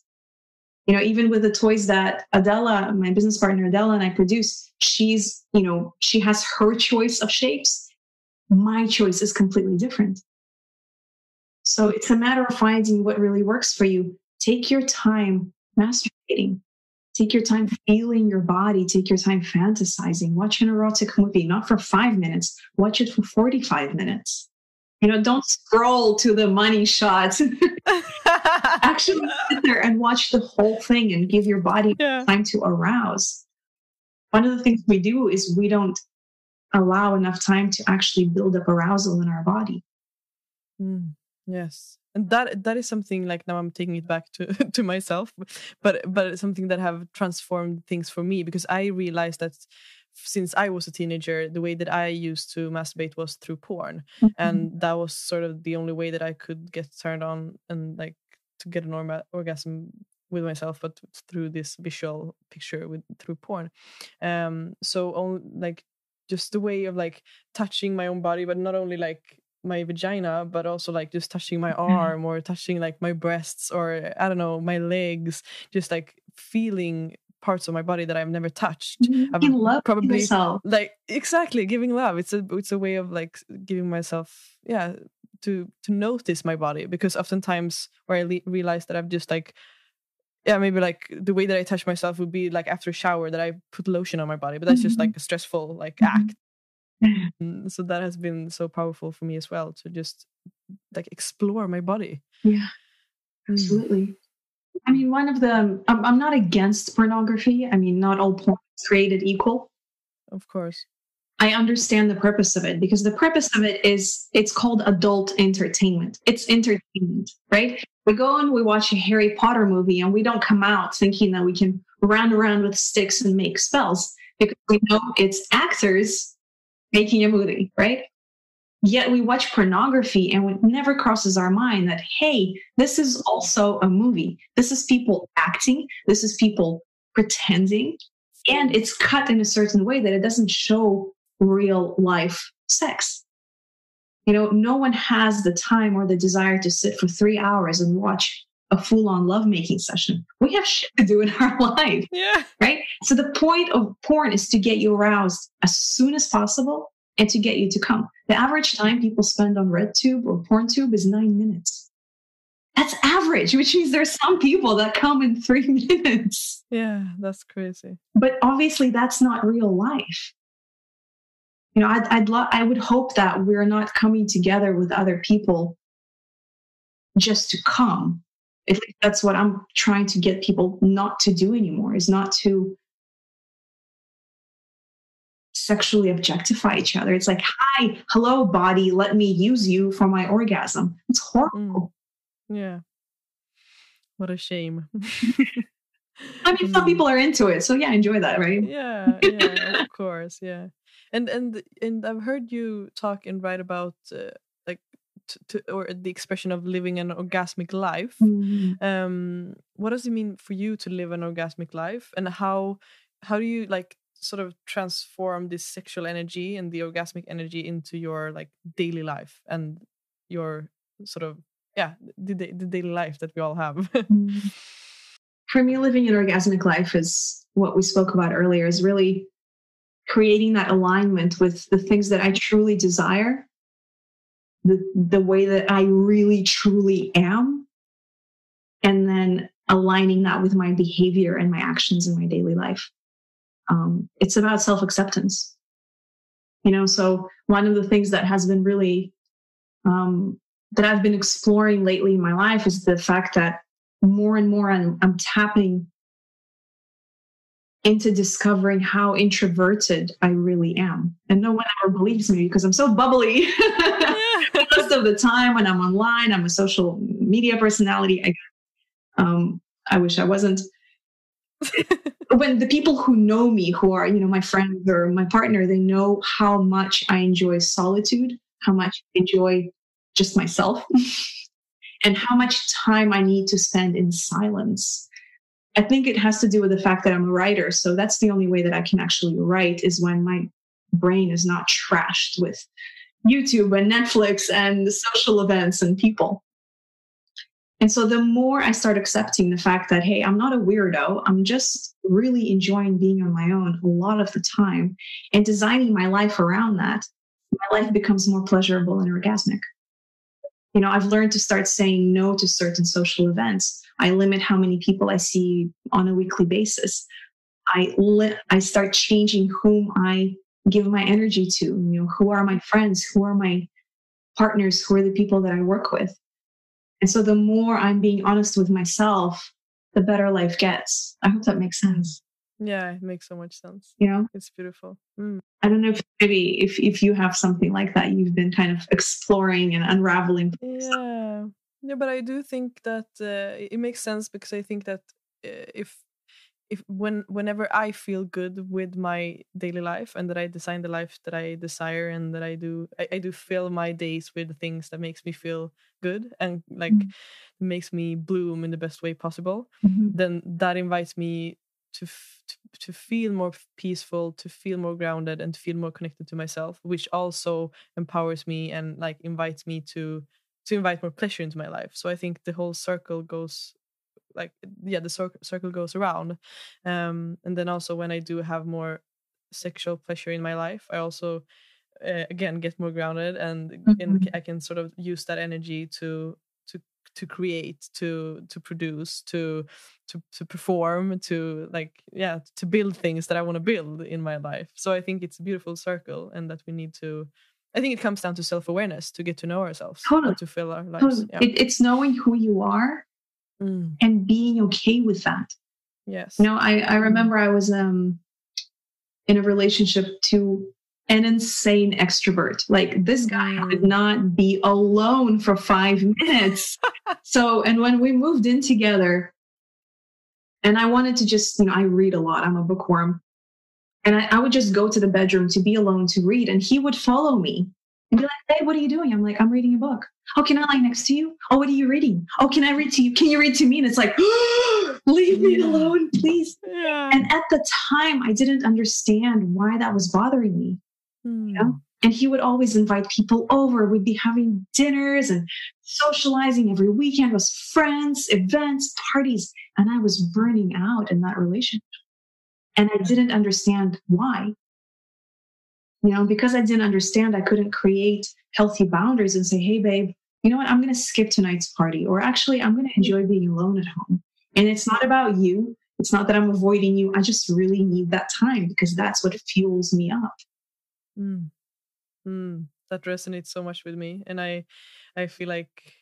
You know, even with the toys that Adela, my business partner Adela, and I produce, she's, you know, she has her choice of shapes. My choice is completely different. So it's a matter of finding what really works for you. Take your time masturbating. Take your time feeling your body. Take your time fantasizing. Watch an erotic movie, not for five minutes. Watch it for 45 minutes. You know, don't scroll to the money shots. <laughs> Actually sit there and watch the whole thing and give your body yeah. time to arouse. One of the things we do is we don't allow enough time to actually build up arousal in our body. Mm, yes, and that that is something like now I'm taking it back to <laughs> to myself, but but it's something that have transformed things for me because I realized that since I was a teenager, the way that I used to masturbate was through porn, and that was sort of the only way that I could get turned on and like to get an orma- orgasm with myself, but through this visual picture with through porn. Um, so on like just the way of like touching my own body, but not only like my vagina, but also like just touching my arm or touching like my breasts or I don't know my legs, just like feeling parts of my body that I've never touched. I've love probably yourself. like exactly giving love. It's a it's a way of like giving myself yeah to to notice my body because oftentimes where I le- realize that I've just like yeah maybe like the way that I touch myself would be like after a shower that I put lotion on my body, but that's just Mhm. like a stressful like Mhm. act. <laughs> Mm, So that has been so powerful for me as well to just like explore my body. Yeah, Mm. absolutely. I mean, one of the, I'm, I'm not against pornography. I mean, not all porn is created equal. Of course. I understand the purpose of it because the purpose of it is it's called adult entertainment. It's entertainment, right? We go and we watch a Harry Potter movie and we don't come out thinking that we can run around with sticks and make spells because we know it's actors making a movie, right? Yet we watch pornography and it never crosses our mind that, hey, this is also a movie. This is people acting. This is people pretending. And it's cut in a certain way that it doesn't show real life sex. You know, no one has the time or the desire to sit for three hours and watch a full on lovemaking session. We have shit to do in <laughs> our life. Yeah. Right. So the point of porn is to get you aroused as soon as possible and to get you to come. The average time people spend on RedTube or PornTube is nine minutes. That's average, which means there's some people that come in three <laughs> minutes. Yeah, that's crazy. But obviously, that's not real life you know i'd, I'd lo- i would hope that we're not coming together with other people just to come. If that's what i'm trying to get people not to do anymore is not to sexually objectify each other. It's like hi hello body let me use you for my orgasm. It's horrible. Mm. yeah. What a shame. <laughs> I mean some mm. people are into it so yeah enjoy that right? Yeah yeah of course yeah and and and I've heard you talk and write about uh, like to, or the expression of living an orgasmic life. Mm-hmm. Um, what does it mean for you to live an orgasmic life, and how how do you like sort of transform this sexual energy and the orgasmic energy into your like daily life and your sort of yeah the, the daily life that we all have mm-hmm. <laughs> for me living an orgasmic life is what we spoke about earlier is really creating that alignment with the things that I truly desire, the, the way that I really truly am, and then aligning that with my behavior and my actions in my daily life. Um, it's about self acceptance. You know, so one of the things that has been really, um, that I've been exploring lately in my life is the fact that more and more I'm, I'm tapping into discovering how introverted I really am. And no one ever believes me because I'm so bubbly. <laughs> Most of the time when I'm online, I'm a social media personality. I, um, I wish I wasn't. <laughs> when the people who know me, who are, you know, my friends or my partner, they know how much I enjoy solitude, how much I enjoy just myself, <laughs> and how much time I need to spend in silence I think it has to do with the fact that I'm a writer. So that's the only way that I can actually write is when my brain is not trashed with YouTube and Netflix and social events and people. And so the more I start accepting the fact that, hey, I'm not a weirdo, I'm just really enjoying being on my own a lot of the time and designing my life around that, my life becomes more pleasurable and orgasmic. You know, I've learned to start saying no to certain social events I limit how many people I see on a weekly basis. I li- I start changing whom I give my energy to. You know, who are my friends? Who are my partners? Who are the people that I work with? And so the more I'm being honest with myself, the better life gets. I hope that makes sense. Yeah, it makes so much sense. You know, it's beautiful. Mm. I don't know if maybe if if you have something like that you've been kind of exploring and unraveling. Yeah, yeah, but I do think that uh, it makes sense because I think that uh, if if when whenever I feel good with my daily life and that I design the life that I desire and that I do I, I do fill my days with things that makes me feel good and like mm-hmm. makes me bloom in the best way possible, mm-hmm. then that invites me to, f- to to feel more peaceful, to feel more grounded, and to feel more connected to myself, which also empowers me and like invites me to to invite more pleasure into my life. So I think the whole circle goes like yeah the cir- circle goes around um and then also when i do have more sexual pleasure in my life i also uh, again get more grounded and, mm-hmm. and i can sort of use that energy to to to create to to produce to to to perform to like yeah to build things that i want to build in my life so i think it's a beautiful circle and that we need to I think it comes down to self awareness to get to know ourselves, totally. to fill our lives. Totally. Yeah. It, it's knowing who you are mm. and being okay with that. Yes. You know, I, I remember I was um in a relationship two an insane extrovert. Like this guy would not be alone for five <laughs> minutes. so, and when we moved in together, and I wanted to just, you know, I read a lot, I'm a bookworm. And I, I would just go to the bedroom to be alone to read, and he would follow me and be like, Hey, what are you doing? I'm like, I'm reading a book. Oh, can I lie next to you? Oh, what are you reading? Oh, can I read to you? Can you read to me? And it's like, <gasps> leave me alone, please. Yeah. And at the time, I didn't understand why that was bothering me. Mm. know? And he would always invite people over. We'd be having dinners and socializing every weekend with friends, events, parties. And I was burning out in that relationship. And I didn't understand why. You know, because I didn't understand, I couldn't create healthy boundaries and say, hey, babe, you know what? I'm going to skip tonight's party. Or actually, I'm going to enjoy being alone at home. And it's not about you. It's not that I'm avoiding you. I just really need that time because that's what fuels me up. Mm. Mm. That resonates so much with me, and I, I feel like,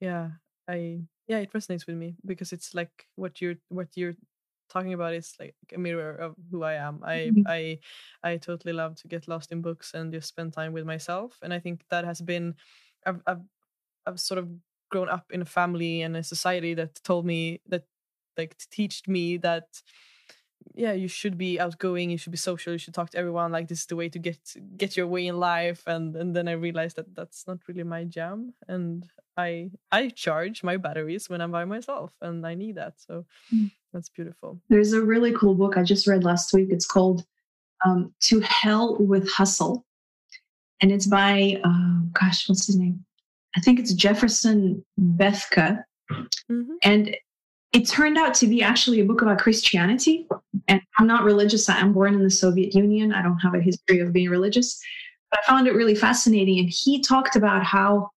yeah, I yeah, it resonates with me because it's like what you're what you're talking about is like a mirror of who I am. I Mhm. I I totally love to get lost in books and just spend time with myself, and I think that has been, I've I've I've sort of grown up in a family and a society that told me that like teached me that yeah you should be outgoing you should be social you should talk to everyone like this is the way to get get your way in life and and then i realized that that's not really my jam and i i charge my batteries when i'm by myself and i need that so Mm. that's beautiful There's a really cool book I just read last week. It's called um, To Hell with Hustle. And it's by, uh, gosh, what's his name? I think it's Jefferson Bethke. hmm And it turned out to be actually a book about Christianity. And I'm not religious. I'm born in the Soviet Union. I don't have a history of being religious. But I found it really fascinating. And he talked about how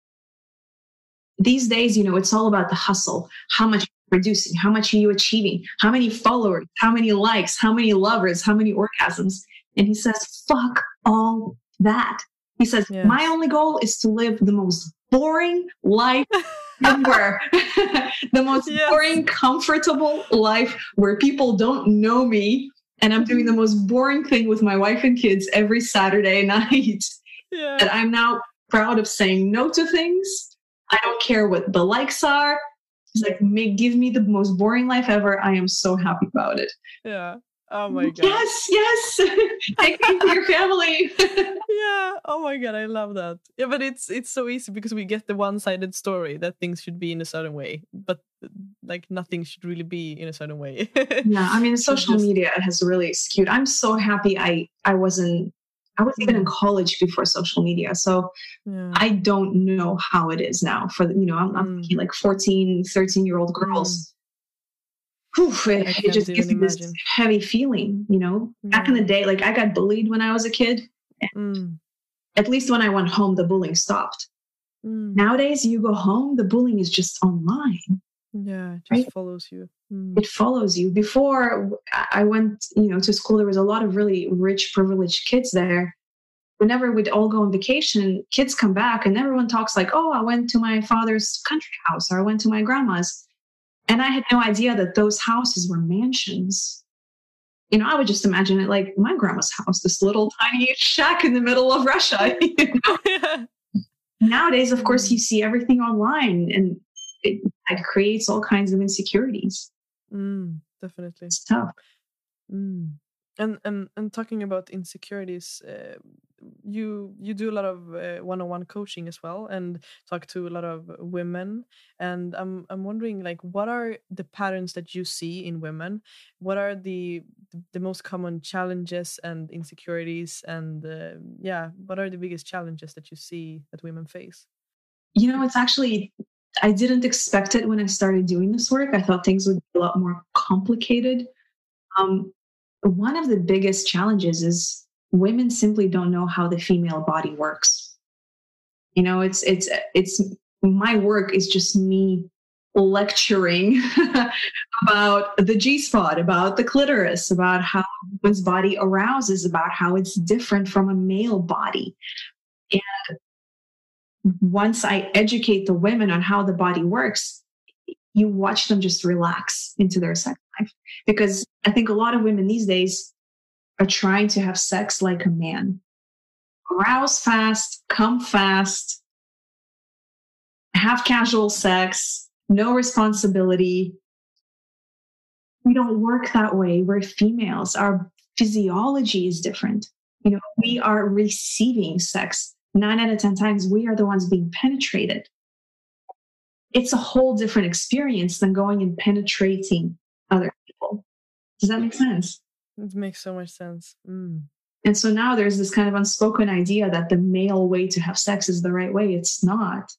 these days, you know, it's all about the hustle. How much you're producing, how much are you achieving, how many followers, how many likes, how many lovers, how many orgasms. And he says, fuck all that. He says, Yes. my only goal is to live the most boring life <laughs> ever. <laughs> the most Yes. boring, comfortable life where people don't know me. And I'm doing the most boring thing with my wife and kids every Saturday <laughs> night. yeah And I'm now proud of saying no to things. I don't care what the likes are. He's like, make, give me the most boring life ever. I am so happy about it. yeah oh my god Yes, yes. <laughs> Take me to your family. <laughs> yeah oh my god i love that yeah but it's it's so easy because we get the one-sided story that things should be in a certain way but like nothing should really be in a certain way <laughs> yeah, I mean, social media has really skewed. I'm so happy I I wasn't. I was even in college before social media, so yeah I don't know how it is now. For you know, I'm, I'm Mm. like 14, 13 year old girls. Whew, it, it just gives me this heavy feeling. You know, back in the day, like I got bullied when I was a kid. Mm, At least when I went home, the bullying stopped. mm. Nowadays, you go home, the bullying is just online. Yeah, it just Right? follows you. Mm. it follows you. Before I I went, you know, to school, there was a lot of really rich, privileged kids there. Whenever we'd all go on vacation, kids come back and everyone talks like, "Oh, I went to my father's country house or I went to my grandma's," and I had no idea that those houses were mansions. You know, I would just imagine it like my grandma's house, this little tiny shack in the middle of Russia. <laughs> you know? <laughs> Nowadays, of course, you see everything online, and it, it creates all kinds of insecurities. Mm, definitely. It's tough. Mm. And and and talking about insecurities, uh, you you do a lot of uh, one-on-one coaching as well, and talk to a lot of women. And I'm I'm wondering, like, what are the patterns that you see in women? What are the the most common challenges and insecurities? And uh, yeah, what are the biggest challenges that you see that women face? You know, it's actually, I didn't expect it when I started doing this work. I thought things would be a lot more complicated. Um, one of the biggest challenges is women simply don't know how the female body works. You know, it's, it's, it's, my work is just me lecturing <laughs> about the G spot, about the clitoris, about how woman's body arouses, about how it's different from a male body And once I educate the women on how the body works, you watch them just relax into their sex life. Because I think a lot of women these days, are trying to have sex like a man. Arouse fast, come fast, have casual sex, no responsibility. We don't work that way. We're females. Our physiology is different. You know, we are receiving sex. Nine out of 10 times, we are the ones being penetrated. It's a whole different experience than going and penetrating other people. Does that make sense? It makes so much sense. Mm. And so now there's this kind of unspoken idea that the male way to have sex is the right way. It's not.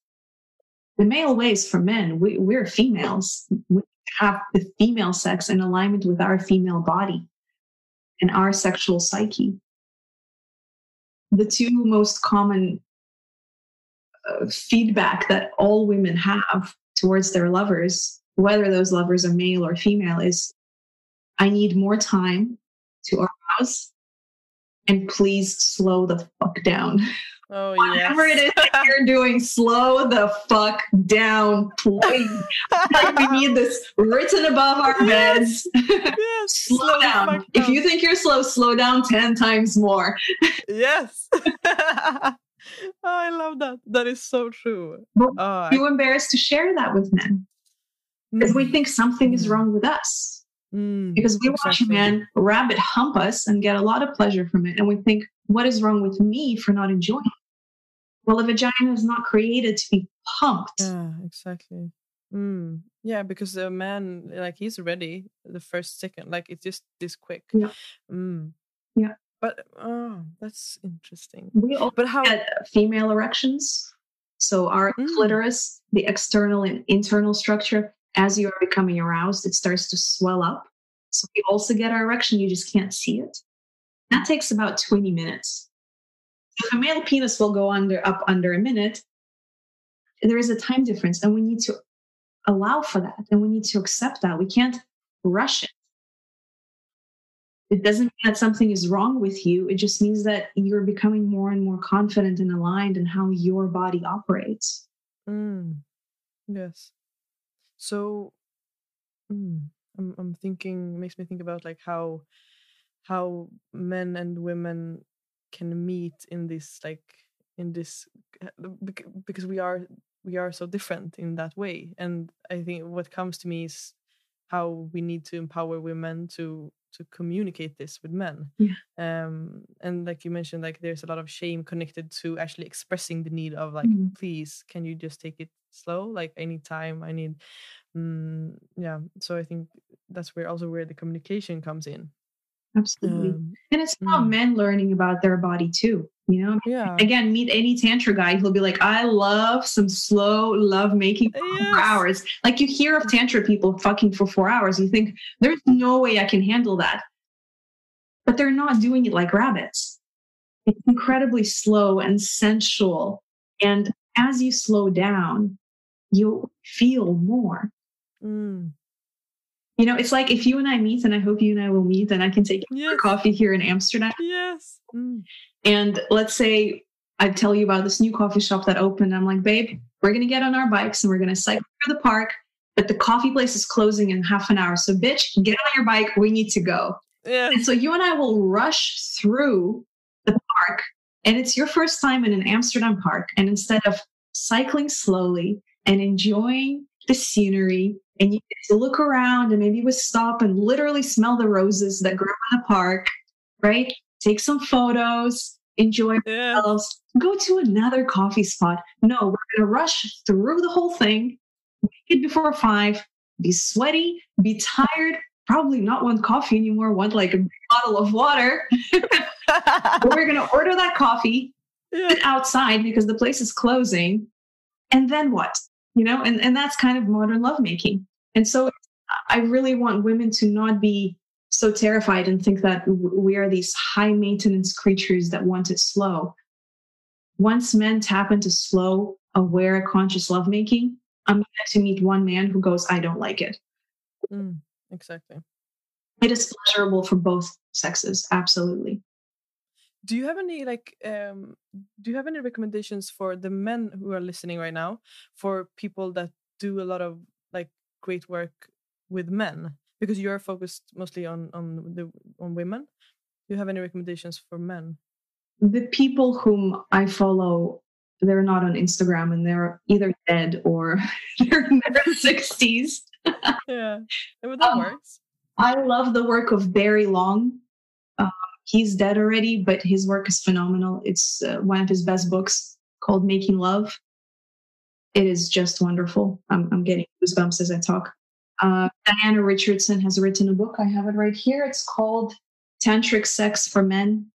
The male way is for men. We, we're females. We have the female sex in alignment with our female body and our sexual psyche. The two most common uh, feedback that all women have towards their lovers, whether those lovers are male or female, is I need more time to our house and please slow the fuck down. Oh, Whatever yes. it is that <laughs> you're doing, slow the fuck down, please. we need this written above our beds. yes. <laughs> slow, the down. If you think you're slow, slow down 10 times more. Yes. <laughs> oh, I love that. That is so true. But Oh, I- embarrassed to share that with men because we Mm, think something is Mm. wrong with us. Mm, Because we watch a man rabbit hump us and get a lot of pleasure from it. And we think, what is wrong with me for not enjoying it? Well, a vagina is not created to be pumped. Yeah, exactly. Mm. Yeah, because the man, like, he's ready the first second. Like, it's just this quick. Yeah. Mm. Yeah. But oh, that's interesting. We all But how? get female erections. So our Mm. clitoris, the external and internal structure, as you are becoming aroused, it starts to swell up. So we also get our erection, you just can't see it. That takes about 20 minutes. If a male penis will go under up under a minute, there is a time difference, and we need to allow for that, and we need to accept that. We can't rush it. It doesn't mean that something is wrong with you. It just means that you're becoming more and more confident and aligned in how your body operates. Mm. Yes. So, mm, I'm I'm thinking makes me think about like how how men and women can meet in this like in this uh, because we are we are so different in that way and i think what comes to me is how we need to empower women to to communicate this with men Yeah. um and like you mentioned like there's a lot of shame connected to actually expressing the need of like Mhm. please can you just take it slow like i need time i need mm, yeah so i think that's where also where the communication comes in Absolutely. um, and it's about mm. men learning about their body too. You know, yeah again, meet any tantra guy. He'll be like, I love some slow love making for four Yes. hours. Like you hear of tantra people fucking for four hours. You think, there's no way I can handle that. But they're not doing it like rabbits. It's incredibly slow and sensual. And as you slow down, you'll feel more. Mm. You know, it's like if you and I meet, and I hope you and I will meet, and I can take yes coffee here in Amsterdam. yes Mm. And let's say I tell you about this new coffee shop that opened. I'm like, babe, we're going to get on our bikes and we're going to cycle through the park, but the coffee place is closing in half an hour. So, bitch, get on your bike. We need to go. yes And so you and I will rush through the park. And it's your first time in an Amsterdam park. And instead of cycling slowly and enjoying the scenery, and you get to look around and maybe we stop and literally smell the roses that grow in the park, right? Take some photos, enjoy yes ourselves, go to another coffee spot. No, we're going to rush through the whole thing, make it before five, be sweaty, be tired, probably not want coffee anymore, want like a bottle of water. <laughs> We're going to order that coffee, yeah. sit outside because the place is closing. And then what? You know, and, and that's kind of modern lovemaking. And so I really want women to not be so terrified and think that we are these high maintenance creatures that want it slow. Once men tap into slow, aware, conscious lovemaking, I'm yet to meet one man who goes, I don't like it. Mm, exactly. It is pleasurable for both sexes, absolutely. Do you have any like um do you have any recommendations for the men who are listening right now for people that do a lot of like great work with men because you're focused mostly on on the on women Do you have any recommendations for men? The people whom I follow, they're not on Instagram and they're either dead or <laughs> they're in their <laughs> 60s. yeah, but that um, works. I love the work of Barry Long. Uh, he's dead already, but his work is phenomenal. It's uh, one of his best books called Making Love. It is just wonderful. I'm, I'm getting goosebumps as I talk. Uh, Diana Richardson has written a book. I have it right here. It's called Tantric Sex for Men.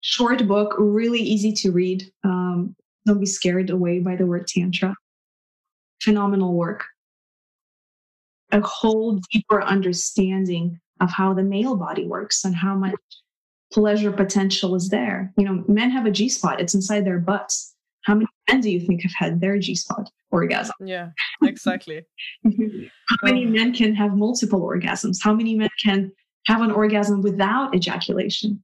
Short book, really easy to read. Um, don't be scared away by the word tantra. Phenomenal work. A whole deeper understanding of how the male body works and how much pleasure potential is there. You know, men have a G spot, it's inside their butts. How many men do you think have had their G spot orgasm? Yeah, <laughs> exactly. how many men can have multiple orgasms? How many men can have an orgasm without ejaculation?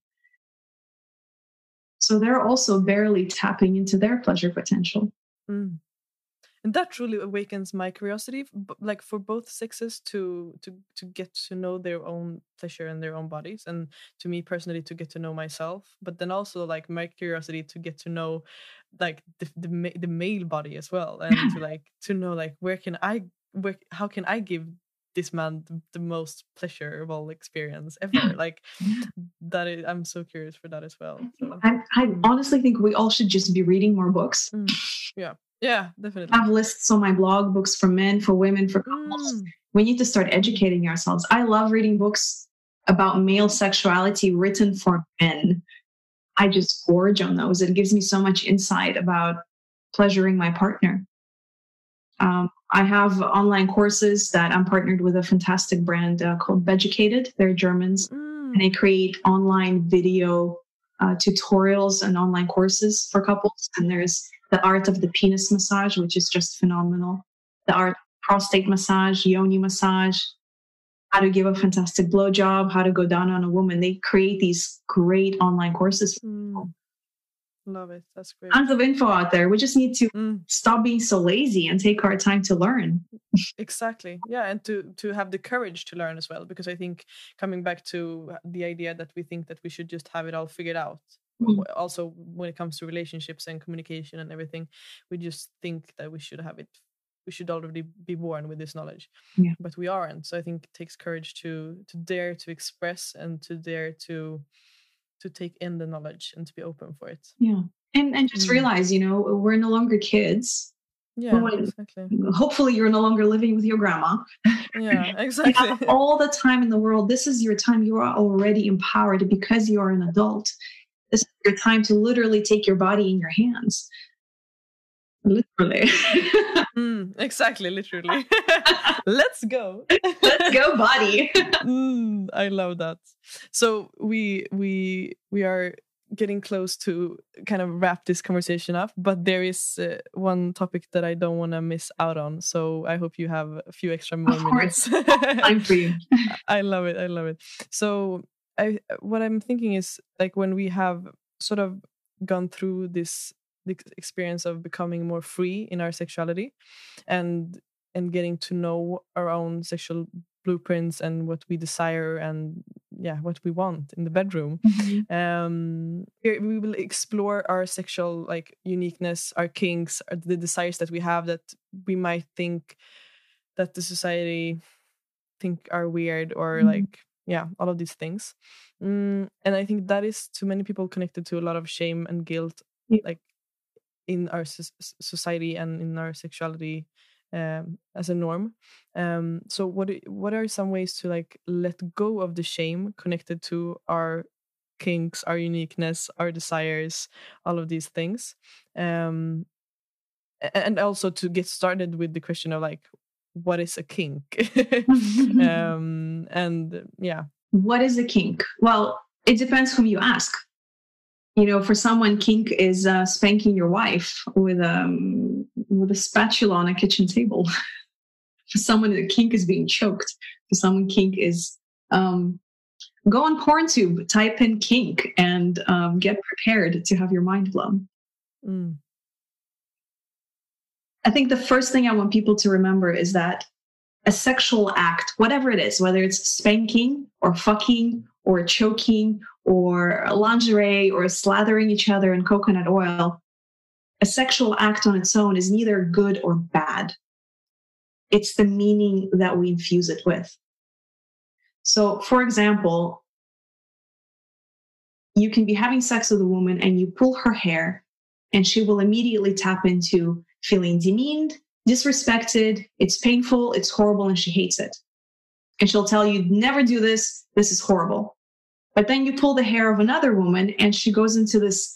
So they're also barely tapping into their pleasure potential. Mm and that truly awakens my curiosity like for both sexes to to to get to know their own pleasure and their own bodies and to me personally to get to know myself but then also like my curiosity to get to know like the the, the male body as well and to <laughs> like to know like where can i where how can i give this man the, the most pleasurable experience ever <laughs> like that is, i'm so curious for that as well so. I, I honestly think we all should just be reading more books mm. yeah yeah, definitely. I have lists on my blog, books for men, for women, for couples. Mm. We need to start educating ourselves. I love reading books about male sexuality written for men. I just gorge on those. It gives me so much insight about pleasuring my partner. Um, I have online courses that I'm partnered with a fantastic brand uh, called Beducated. They're Germans, mm. and they create online video uh, tutorials and online courses for couples. And there's the art of the penis massage, which is just phenomenal. The art prostate massage, yoni massage, how to give a fantastic blowjob, how to go down on a woman. They create these great online courses. Mm. Love it. That's great. Tons of info out there. We just need to mm. stop being so lazy and take our time to learn. exactly. Yeah, and to to have the courage to learn as well. Because I think coming back to the idea that we think that we should just have it all figured out mm. also when it comes to relationships and communication and everything we just think that we should have it we should already be born with this knowledge yeah. but we aren't so i think it takes courage to to dare to express and to dare to to take in the knowledge and to be open for it. Yeah and and just mm. realize you know we're no longer kids yeah when, exactly. hopefully you're no longer living with your grandma. Yeah <laughs> exactly. you all the time in the world. This is your time. You are already empowered because you are an adult. This is your time to literally take your body in your hands. Literally. <laughs> mm, exactly, literally. <laughs> Let's go. Let's go, body. <laughs> mm, I love that. So we we we are getting close to kind of wrap this conversation up but there is uh, one topic that i don't want to miss out on so i hope you have a few extra more minutes for you i love it i love it so I what I'm thinking is like when we have sort of gone through this, this experience of becoming more free in our sexuality and and getting to know our own sexual blueprints and what we desire and yeah what we want in the bedroom mm-hmm. um we will explore our sexual like uniqueness our kinks the desires that we have that we might think that the society think are weird or mm-hmm. like yeah all of these things mm, and i think that is to many people connected to a lot of shame and guilt yeah. like in our society and in our sexuality um, as a norm. Um, so what what are some ways to like let go of the shame connected to our kinks our uniqueness our desires all of these things? Um, and also to get started with the question of like what is a kink? <laughs> <laughs> Um, and yeah. What is a kink? Well it depends whom you ask you know for someone kink is uh, spanking your wife with um with a spatula on a kitchen table. <laughs> For someone the kink is being choked. For someone kink is um go on porntube type in kink and um, get prepared to have your mind blown. Mm. I think the first thing I want people to remember is that a sexual act, whatever it is, whether it's spanking or fucking or choking or lingerie or slathering each other in coconut oil, a sexual act on its own is neither good or bad. It's the meaning that we infuse it with. So, for example, you can be having sex with a woman and you pull her hair, and she will immediately tap into feeling demeaned, disrespected, it's painful, it's horrible, and she hates it. And she'll tell you, never do this, this is horrible. But then you pull the hair of another woman and she goes into this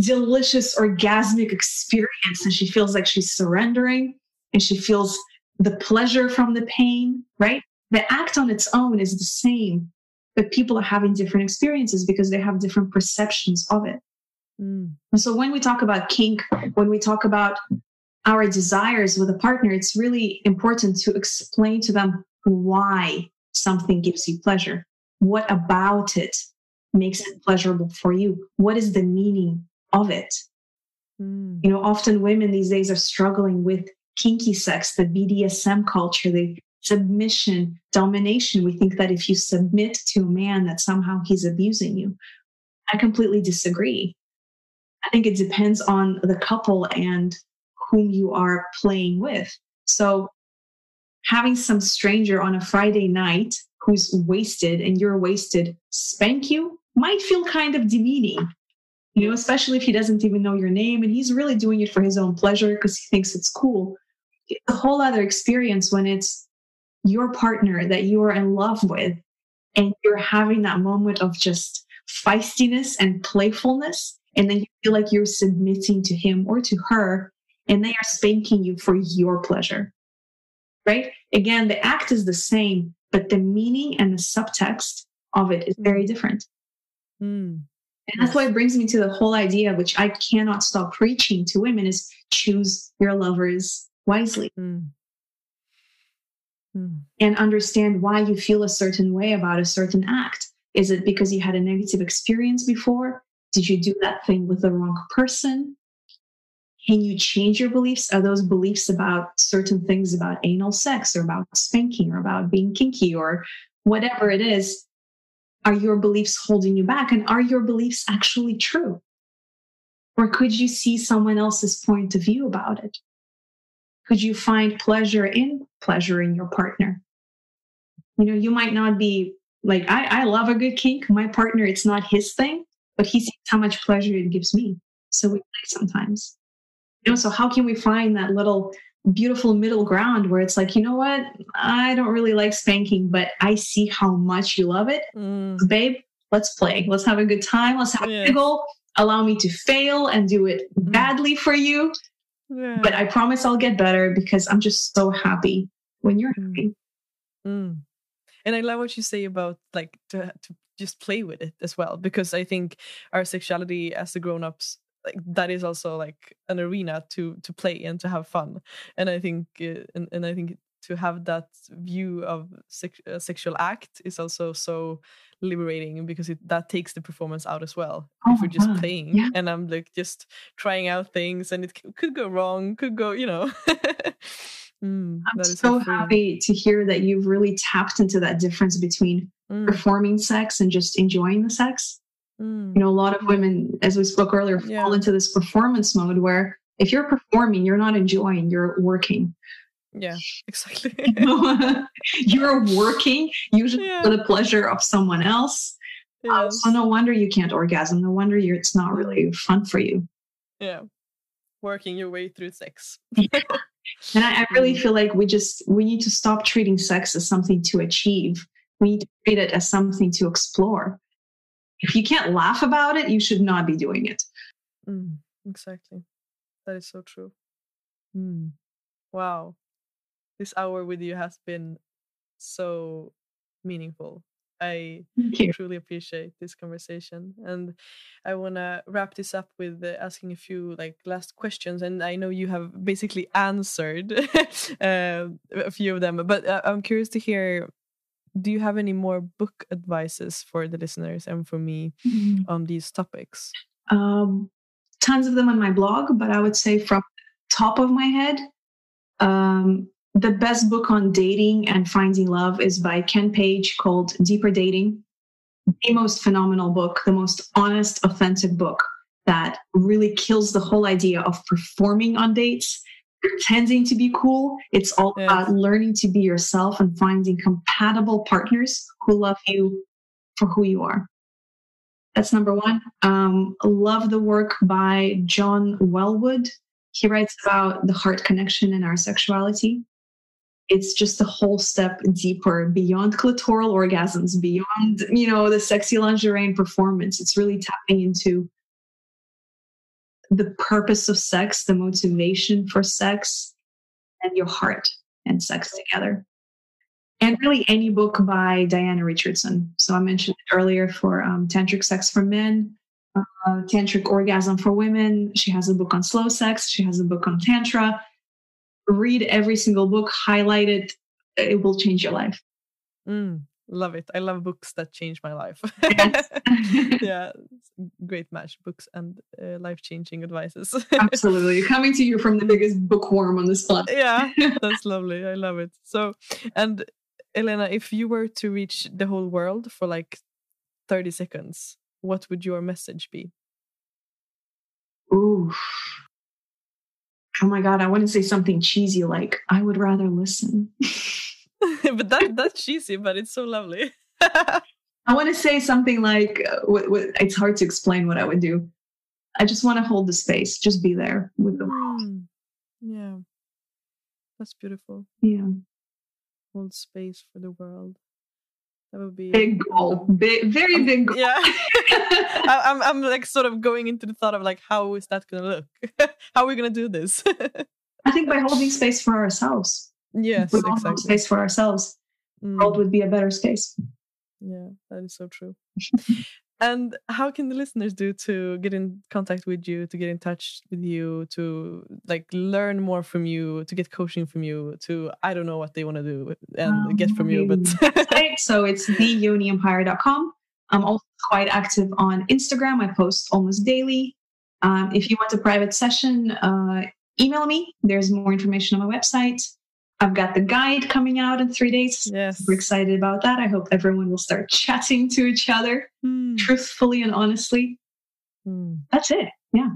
delicious orgasmic experience and she feels like she's surrendering and she feels the pleasure from the pain, right? The act on its own is the same, but people are having different experiences because they have different perceptions of it. Mm. And so when we talk about kink, when we talk about our desires with a partner, it's really important to explain to them why something gives you pleasure. What about it makes it pleasurable for you? What is the meaning of it? Mm. You know, often women these days are struggling with kinky sex, the BDSM culture, the submission, domination. We think that if you submit to a man, that somehow he's abusing you. I completely disagree. I think it depends on the couple and whom you are playing with. So, having some stranger on a Friday night who's wasted and you're wasted spank you might feel kind of demeaning, you know, especially if he doesn't even know your name and he's really doing it for his own pleasure because he thinks it's cool. A whole other experience when it's your partner that you are in love with and you're having that moment of just feistiness and playfulness. And then you feel like you're submitting to him or to her and they are spanking you for your pleasure. Right? Again, the act is the same, but the meaning and the subtext of it is very different. Mm. And that's why it brings me to the whole idea, which I cannot stop preaching to women, is choose your lovers wisely. Mm. Mm. And understand why you feel a certain way about a certain act. Is it because you had a negative experience before? Did you do that thing with the wrong person? Can you change your beliefs? Are those beliefs about certain things about anal sex or about spanking or about being kinky or whatever it is? Are your beliefs holding you back? And are your beliefs actually true? Or could you see someone else's point of view about it? Could you find pleasure in pleasuring your partner? You know, you might not be like, I, I love a good kink. My partner, it's not his thing, but he sees how much pleasure it gives me. So we play sometimes. You know, so how can we find that little beautiful middle ground where it's like, you know what? I don't really like spanking, but I see how much you love it. Mm. babe, let's play. Let's have a good time. Let's have yeah. a giggle. Allow me to fail and do it mm. badly for you. Yeah. But I promise I'll get better because I'm just so happy when you're mm. happy. Mm. And I love what you say about like to, to just play with it as well, because I think our sexuality as the grown ups like that is also like an arena to to play and to have fun and i think uh, and, and i think to have that view of sex, uh, sexual act is also so liberating because it, that takes the performance out as well oh, if we're just wow. playing yeah. and i'm like just trying out things and it could go wrong could go you know <laughs> mm, i'm so happy to hear that you've really tapped into that difference between mm. performing sex and just enjoying the sex Mm. You know, a lot of women, as we spoke earlier, yeah. fall into this performance mode where if you're performing, you're not enjoying, you're working. Yeah, <laughs> exactly. <laughs> you're working usually yeah. for the pleasure of someone else. Yes. Uh, so no wonder you can't orgasm. No wonder you're, it's not really fun for you. Yeah, working your way through sex. yeah. <laughs> And I, I really mm. feel like we just we need to stop treating sex as something to achieve. We need to treat it as something to explore if you can't laugh about it, you should not be doing it. Mm, exactly. That is so true. Mm. Wow. This hour with you has been so meaningful. I truly appreciate this conversation, and I want to wrap this up with uh, asking a few like last questions. And I know you have basically answered <laughs> uh, a few of them, but uh, I'm curious to hear do you have any more book advices for the listeners and for me mm-hmm. on these topics? Um, tons of them on my blog, but I would say from top of my head, um, the best book on dating and finding love is by Ken Page called Deeper Dating. the most phenomenal book, the most honest, authentic book that really kills the whole idea of performing on dates, pretending to be cool. It's all about learning to be yourself and finding compatible partners who love you for who you are. That's number one. Um, love the work by John Welwood. He writes about the heart connection in our sexuality. It's just a whole step deeper beyond clitoral orgasms, beyond, you know, the sexy lingerie and performance. It's really tapping into the purpose of sex, the motivation for sex, and your heart and sex together. And really, any book by Diana Richardson. So I mentioned earlier for um, Tantric Sex for Men, uh, Tantric Orgasm for Women. She has a book on slow sex, she has a book on Tantra. Read every single book, highlight it. It will change your life. Mm, love it. I love books that change my life. Yes. <laughs> <laughs> yeah, great match. Books and uh, life changing advices. Absolutely. Coming to you from the biggest bookworm on this planet. yeah, <laughs> that's lovely. I love it. So, and Elena, if you were to reach the whole world for like 30 seconds, what would your message be? Ooh. Oh my God, I want to say something cheesy like, I would rather listen. But that that's cheesy, but it's so lovely. <laughs> I want to say something like, uh, what, what, it's hard to explain what I would do. I just want to hold the space, just be there with the world. Mm, yeah, that's beautiful. Yeah. Hold space for the world. That would be Big goal. Big, very big goal. Yeah, <laughs> I, I'm I'm like sort of going into the thought of like how is that gonna look? <laughs> how are we gonna do this? I think by holding space for ourselves, yes, we exactly. space for ourselves, the Mm. world would be a better space. Yeah, that is so true. <laughs> and how can the listeners do to get in contact with you, to get in touch with you, to like learn more from you, to get coaching from you, to I don't know what they want to do and get from you, but <laughs> so it's theyoniempire.com. I'm also quite active on Instagram. I post almost daily. Um, if you want a private session, uh, email me. There's more information on my website. I've got the guide coming out in three days. Yes. We're excited about that. I hope everyone will start chatting to each other Hmm, truthfully and honestly. hmm. That's it. Yeah.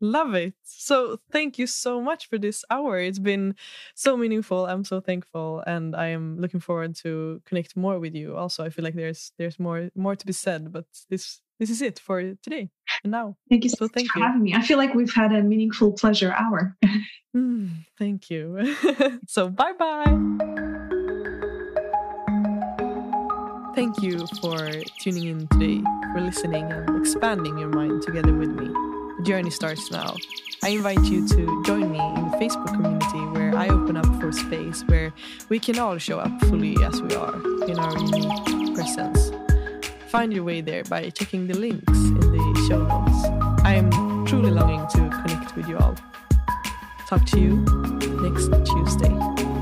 Love it. So thank you so much for this hour. It's been so meaningful. I'm so thankful and I am looking forward to connect more with you. Also, I feel like there's there's more more to be said, but this this is it for today and now. Thank you so, So much thank for you. having me. I feel like we've had a meaningful pleasure hour. Mm, thank you. <laughs> so bye bye. Thank you for tuning in today, for listening and expanding your mind together with me. The journey starts now. I invite you to join me in the Facebook community where I open up for space where we can all show up fully as we are in our unique presence. Find your way there by checking the links in the show notes. I am truly longing to connect with you all. Talk to you next Tuesday.